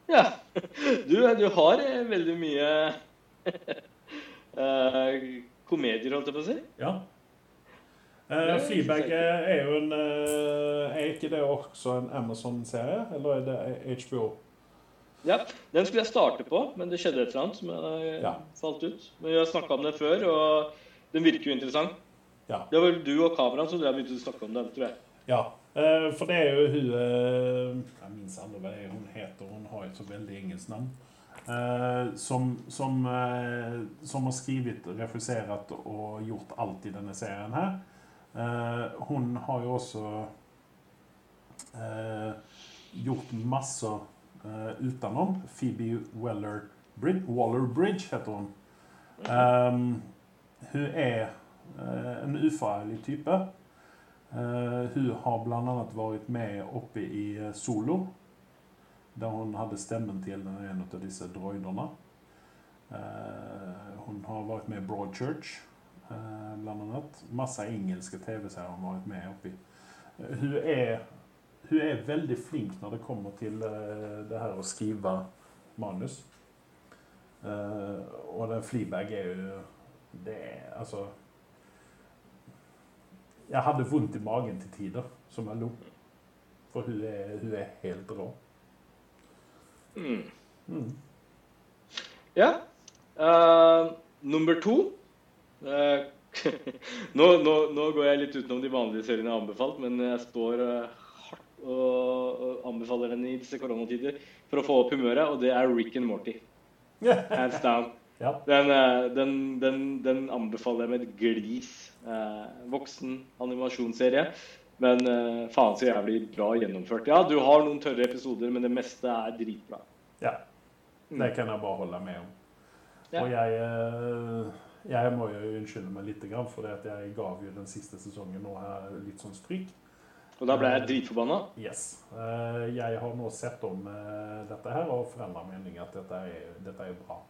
Ja. (laughs) Du, du har eh, veldig mye (laughs) komedier, holdt jeg på å si. Ja. Uh, Fleabag er jo en Er ikke det også en Amazon-serie, eller er det HBO? Ja, den skulle jeg starte på, men det skjedde et eller annet som jeg ja. falt ut. Men vi har snakka om det før, og den virker jo interessant. Ja. Det var vel du og kameraet som begynte begynt å snakke om den, tror jeg. Ja, uh, for det er jo hun Jeg minnes aldri hva hun heter. Hun har et så veldig engelsk navn. som, som, som har skrevet, refusert og gjort alt i denne serien her. Hun har jo også gjort masse utenom. Phoebe Weller Bridge, Waller Bridge heter hun. Um, hun er en ufarlig type. hun har bl.a. vært med oppe i Solo, der hun hadde stemmen til en av disse droidene. hun har vært med i Broadchurch. uh, bl.a. Masse engelske TV-serier hun har vært med oppi. Eh, hun er, hun er veldig flink når det kommer til eh, det her å skrive manus. og den Fleabag er jo Det er altså Jeg hadde vondt i magen til tider, som jeg lo. For hun er, hun er helt rå. Mm. Mm. Ja. Uh, nummer to uh, (laughs) nå, nå, nå, går jeg litt utenom de vanlige seriene jeg har anbefalt, men jeg står eh, hardt og anbefaler den i disse koronatider for å få opp humøret, og det er Rick and Morty. (laughs) Hands down. ja. den, eh, den, den, den, anbefaler jeg med et glis. Eh, voksen animasjonsserie. Men eh, faen så jævlig bra gjennomført. Ja, du har noen tørre episoder, men det meste er dritbra. Ja. Mm. Det kan jeg bare holde med om. Og jeg jeg må jo unnskylde meg litt, for jeg gav jo den siste sesongen nå her litt sånn stryk. Og da ble jeg dritforbanna? Yes. Eh, jeg har nå sett om eh, dette her og forandra mening at dette er, dette er bra.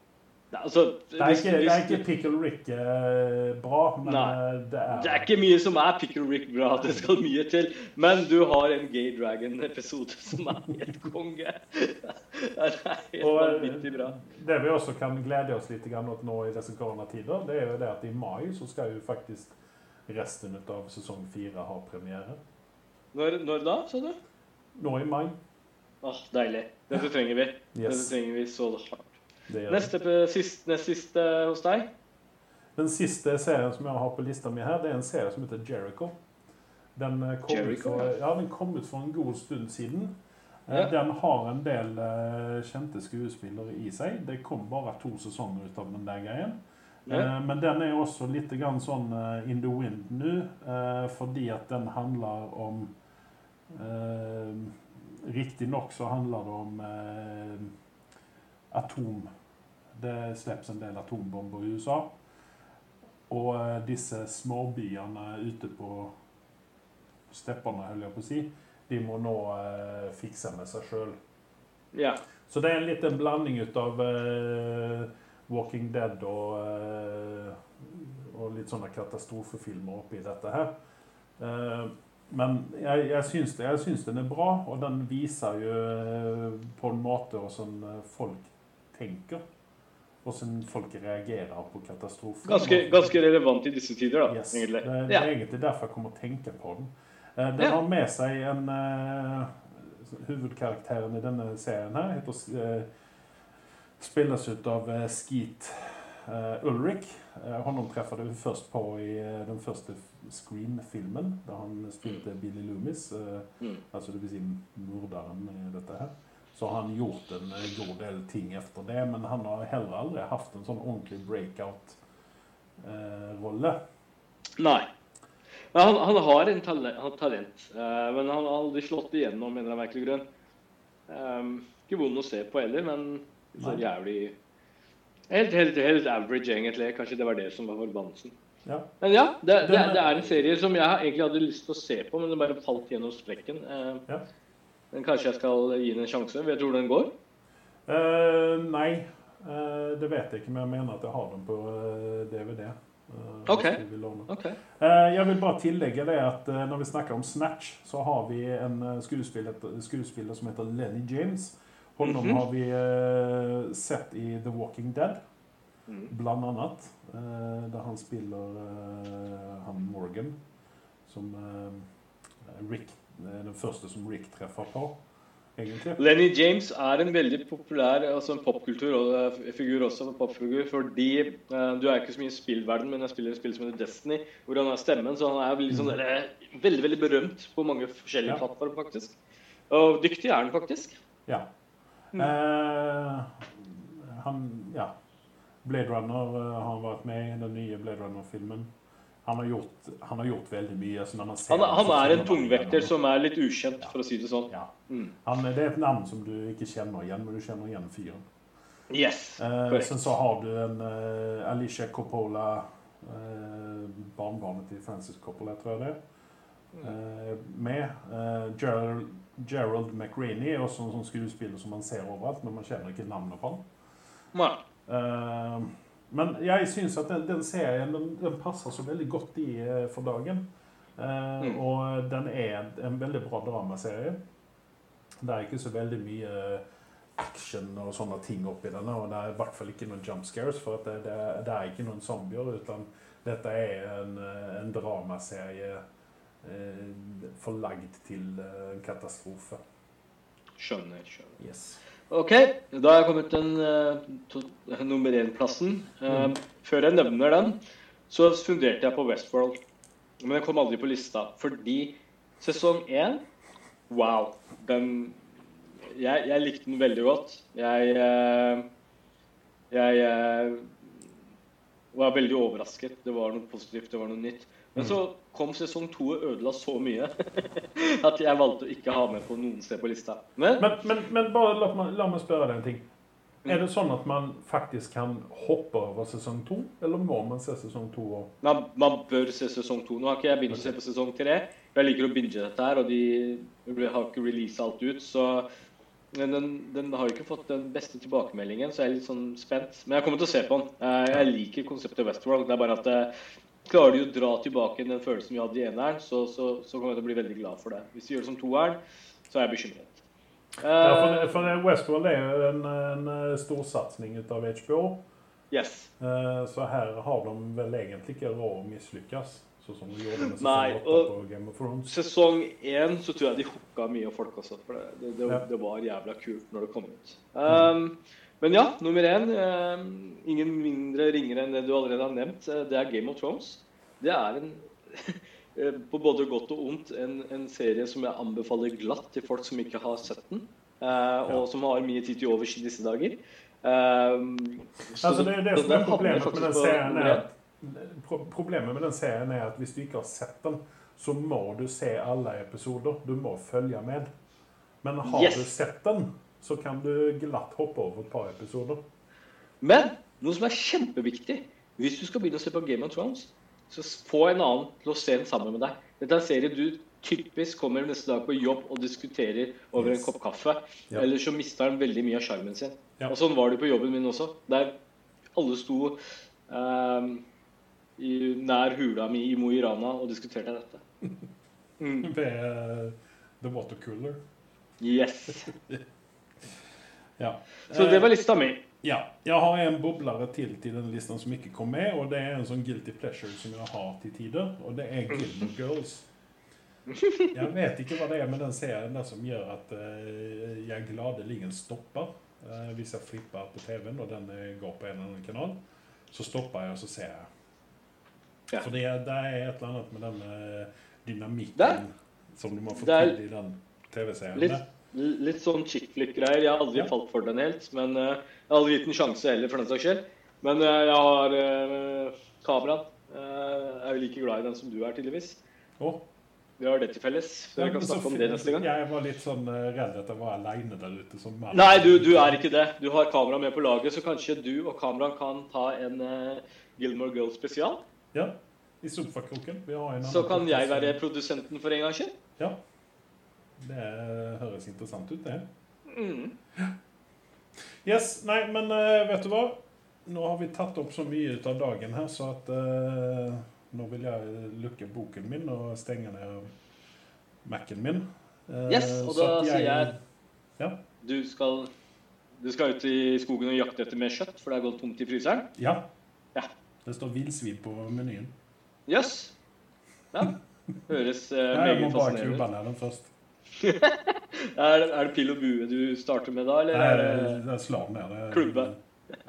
Ja, altså, det, er ikke, det, er ikke, Pickle Rick eh, bra, men nei, det er Det er ikke mye som er Pickle Rick bra. Det skal mye til. Men du har en Gay Dragon-episode som er helt konge. (laughs) Det er helt og, vanvittig bra. Det vi også kan glede oss litt åt nå i disse koronatider, det er jo det at i mai så skal jo faktisk resten av sesong fire ha premiere. Når, når da, sa du? Nå i mai. Åh, Deilig. Dette trenger vi. Yes. Dette trenger vi så hardt. Neste, sist, nest siste hos deg? Den siste serien som jeg har på lista mi her, det er en serie som heter Jericho. Den eh, kom, Jericho, ut, for, ja, den kom ut for en god stund siden. Eh, ja. Den har en del uh, kjente skuespillere i seg. Det kom bare to sesonger ut av den der greien. Ja. Men den er også litt sånn in the wind nå, fordi at den handler om Riktignok så handler det om atom Det slippes en del atombomber i USA. Og eh, disse småbyene ute på steppene, holder jeg på å si, de må nå eh, fikse med seg sjøl. Ja. Så det er en liten blanding ut av eh, Walking Dead og, eh, og litt sånne katastrofefilmer oppi dette her. Men jeg, jeg, syns det, jeg syns den er bra, og den viser jo eh, på en måte hvordan eh, folk tenker. Hvordan folk reagerer på katastrofer. Ganske, ganske relevant i disse tider, da, Yes. egentlig. Det, det Ja. er egentlig derfor jeg kommer å tenke på den. Eh, Den Ja. har med seg en Hovedkarakteren i denne serien her heter, spilles ut av Skeet Ulrik. Eh, honom träffade vi først på i eh, den første Scream-filmen, där han spilte Billy Loomis. Eh, Mm. altså det vil si mördaren i dette her. Så har han gjort en eh, god del ting efter det, men han har heller aldri haft en sånn ordentlig breakout-rolle. Men han, han har en talent, han talent eh, men han har aldri slått igjennom, mener jeg merkelig grunn. Um, ikke vond å se på heller, men så jævlig helt, helt, helt average, egentlig. Kanskje det var det som var forbannelsen. Ja. Men ja, det, det, det er en serie som jeg egentlig hadde lyst til å se på, men det bare falt gjennom sprekken. Eh, Ja. Men kanskje jeg skal gi den en sjanse. Vet du hvor den går? Uh, nei, uh, det vet jeg ikke, men jeg mener at jeg har den på uh, DVD. Ok. vil låne. Ok. Eh, jeg vil bare tillegge det at når vi snakker om Snatch, så har vi en skuespiller, skuespiller som heter Lenny James. Honom Mhm. har vi eh, sett i The Walking Dead, Mm. blant annet. eh, der han spiller eh, han Morgan, som eh, Rick, eh, den første som Rick treffer på, egentlig. Lenny James er en veldig populær altså en popkultur og eh, også, popfigur, fordi du er ikke så mye i spillverden, men jeg spiller et spill som heter Destiny, hvor han har stemmen, så han er sånn, der, veldig, veldig berømt på mange forskjellige Ja. plattformer, faktisk. Og dyktig er han faktisk. Ja. Mm. Eh, han, ja. Blade Runner eh, har han vært med i, den nye Blade Runner-filmen. Han, har gjort- han har gjort veldig mye. Så når man ser Han, han er en tungvekter som er litt ukjent, for å si det sånn. Ja. Mm. Han, det er et navn som du ikke kjenner igjen, men du kjenner igjen fyren. Yes, Eh, sen så har du en uh, Alicia Coppola, uh, barnebarnet til Francis Coppola, tror jeg det er, uh, med. Uh, Gerald, Gerald McRaney er også en sånn skuespiller som man ser overalt, men man kjenner ikke navnet på han. Eh, men jeg syns at den, den serien den, den passer så veldig godt i uh, for dagen. Uh, Mm. Og den er en veldig bra dramaserie. Det er ikke så veldig mye action og sånne ting oppi denne, og det er i hvert fall ikke noen jump scares, for det, det, det er ikke noen zombier, utan dette er en, en dramaserie forlagd til eh, en katastrofe. Skjønner, skjønner. Yes. Ok, da har jeg kommet til eh, (laughs) nummer én-plassen. Eh, Mm. Før jeg nevner den, så funderte jeg på Westworld. Men den kom aldri på lista, fordi sesong én Wow. Den jeg, jeg likte den veldig godt. Jeg eh, Jeg eh, var veldig overrasket. Det var noe positivt, det var noe nytt. Men så kom sesong to og ødela så mye (laughs) at jeg valgte å ikke ha med på noen sted på lista. Men Men, men, men bare la, meg- la meg spørre deg en ting. Er det sånn at man faktisk kan hoppe over sesong to, eller må man se sesong to? Og... Man, man bør se sesong to. Nå har ikke jeg begynt å se på sesong tre. Jeg liker å binge dette her, og de har ikke releasa alt ut. Så men den, den har jo ikke fått den beste tilbakemeldingen, så jeg er litt sånn spent. Men jeg kommer til å se på den. Jeg liker konseptet Westworld. Det er bare at eh, klarer de å dra tilbake den følelsen vi hadde i eneren, så, så, så kommer jeg til å bli veldig glad for det. Hvis de gjør det som toeren, så er jeg bekymret. Ja, for, Eh, for Westworld er jo en, en eh, storsatsing av HBO. yes. Eh, Så her har de vel egentlig ikke råd å mislykkes, sånn som de gjorde med Nei, og- på Game of Thrones. Sesong én så tror jeg de hooka mye folk også. For det, det, det, Ja. var jævla kult når det kom ut. Um, men ja, nummer én. Um, ingen mindre ringere enn det du allerede har nevnt. eh, Det er Game of Thrones. Det er en (laughs) eh, på både godt og ondt en, en serie som jeg anbefaler glatt til folk som ikke har sett den. eh, og som har mye tid til overs i disse dager. Så Altså, det det som er problemet med den serien. Er at, problemet med den serien er at hvis du ikke har sett den, så må du se alle episoder. Du må følge med. Men har Yes. du sett den, så kan du glatt hoppe over et par episoder. Men noe som er kjempeviktig Hvis du skal begynne å se på Game of Thrones, så få en annen til å se den sammen med deg. Dette er en serie du typisk kommer neste dag på jobb og diskuterer over Yes. en kopp kaffe. Ja. Eller så mister den veldig mye av sjarmen sin. Ja. Og sånn var det på jobben min også. Der alle sto um, i, nær hula mi i Mo i Rana og diskuterte dette. (laughs) Mm. Ved uh, The Water Cooler. Yes. (laughs) Ja. Så det var lista mi. Ja, jeg har en boblare til til den listen som ikke kom med, og det er en sånn guilty pleasure som jeg har til tider, og det er Gilmore Girls. Jeg vet ikke hva det er med den serien der som gjør at eh, jeg gladelig stopper. Eh, hvis jeg flipper på TV-en og den eh, går på en eller annen kanal, så stopper jeg og så ser jeg. Ja. For det, det er et eller annet med den eh, dynamikken Der. som du må få til i den TV-serien. Litt, sånn chick flick-greier. Jeg har aldri Ja. falt for den helt. Men eh, jeg har aldri gitt en sjanse heller, for den saks skyld. Men eh, jeg har uh, kameraet. Eh, jeg er jo like glad i den som du er, tydeligvis. Oh. Vi har det til felles. Så Ja, kan snakke om det neste gang. Jeg var litt sånn redd at jeg var aleine der ute som mann. Nei, du, du er ikke det. Du har kamera med på laget, så kanskje du og kameraet kan ta en uh, Gilmore Girls spesial. Ja, i sofakroken. Vi har en Så kan jeg være produsenten for en gangs skyld. Ja. Det høres interessant ut, det. Mm. Yes, nei, men eh, vet du hva? Nå har vi tatt opp så mye ut av dagen her, så at uh, nå vil jeg lukke boken min og stenge ned Mac-en min. Uh, Yes, og da jeg, sier jeg Ja. du skal, du skal ut i skogen og jakte etter mer kjøtt, for det er gått tomt i fryseren. Ja. Ja. Det står villsvin på menyen. Jøss. Ja. Høres veldig fascinerende ut. jeg må bare ut. ned den først. (laughs) Er, det- er det pil og bue du starter med da, eller Nei, er det, det det slår ned. Det, Klubbe.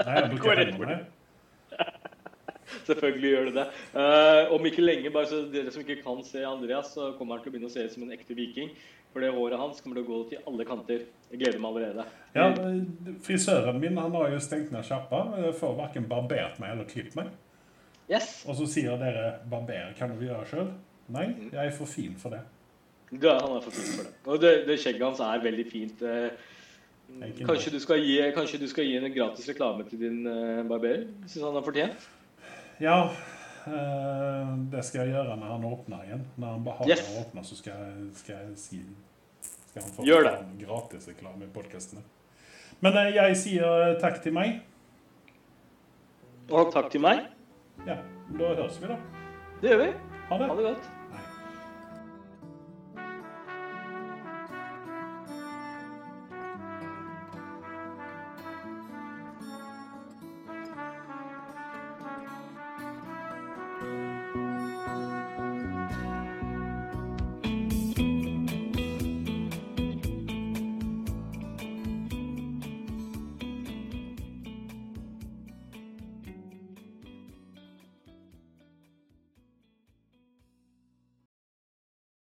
Nei, jeg bruker hendene. (laughs) Selvfølgelig gjør det det. Uh, om ikke lenge, bare så dere som ikke kan se Andreas, så kommer han til å begynne å se ut som en ekte viking. For det håret hans kommer til å gå til alle kanter. Jeg gleder meg allerede. Ja, frisøren min han har jo stengt ned sjappa. Jeg får verken barbert meg eller klippet meg. Yes! Og så sier dere 'barber kan du gjøre sjøl'. Nei, jeg er for fin for det. Ja, han er for fin for det. Og det, det skjegget hans er veldig fint. eh, er Kanskje du, skal gi, kanskje du skal gi en gratis reklame til din uh, barberer? Syns han har fortjent? Ja, eh, det skal jeg gjøre når han åpner igjen. Når han behager Yes. å åpne, så skal jeg, skal jeg si skal han få Gjør det. gratis reklame i podkastene. Men eh, jeg sier eh, takk til meg. Og takk til meg. Ja, da høres vi, da. Det gjør vi. Ha det. Ha det godt.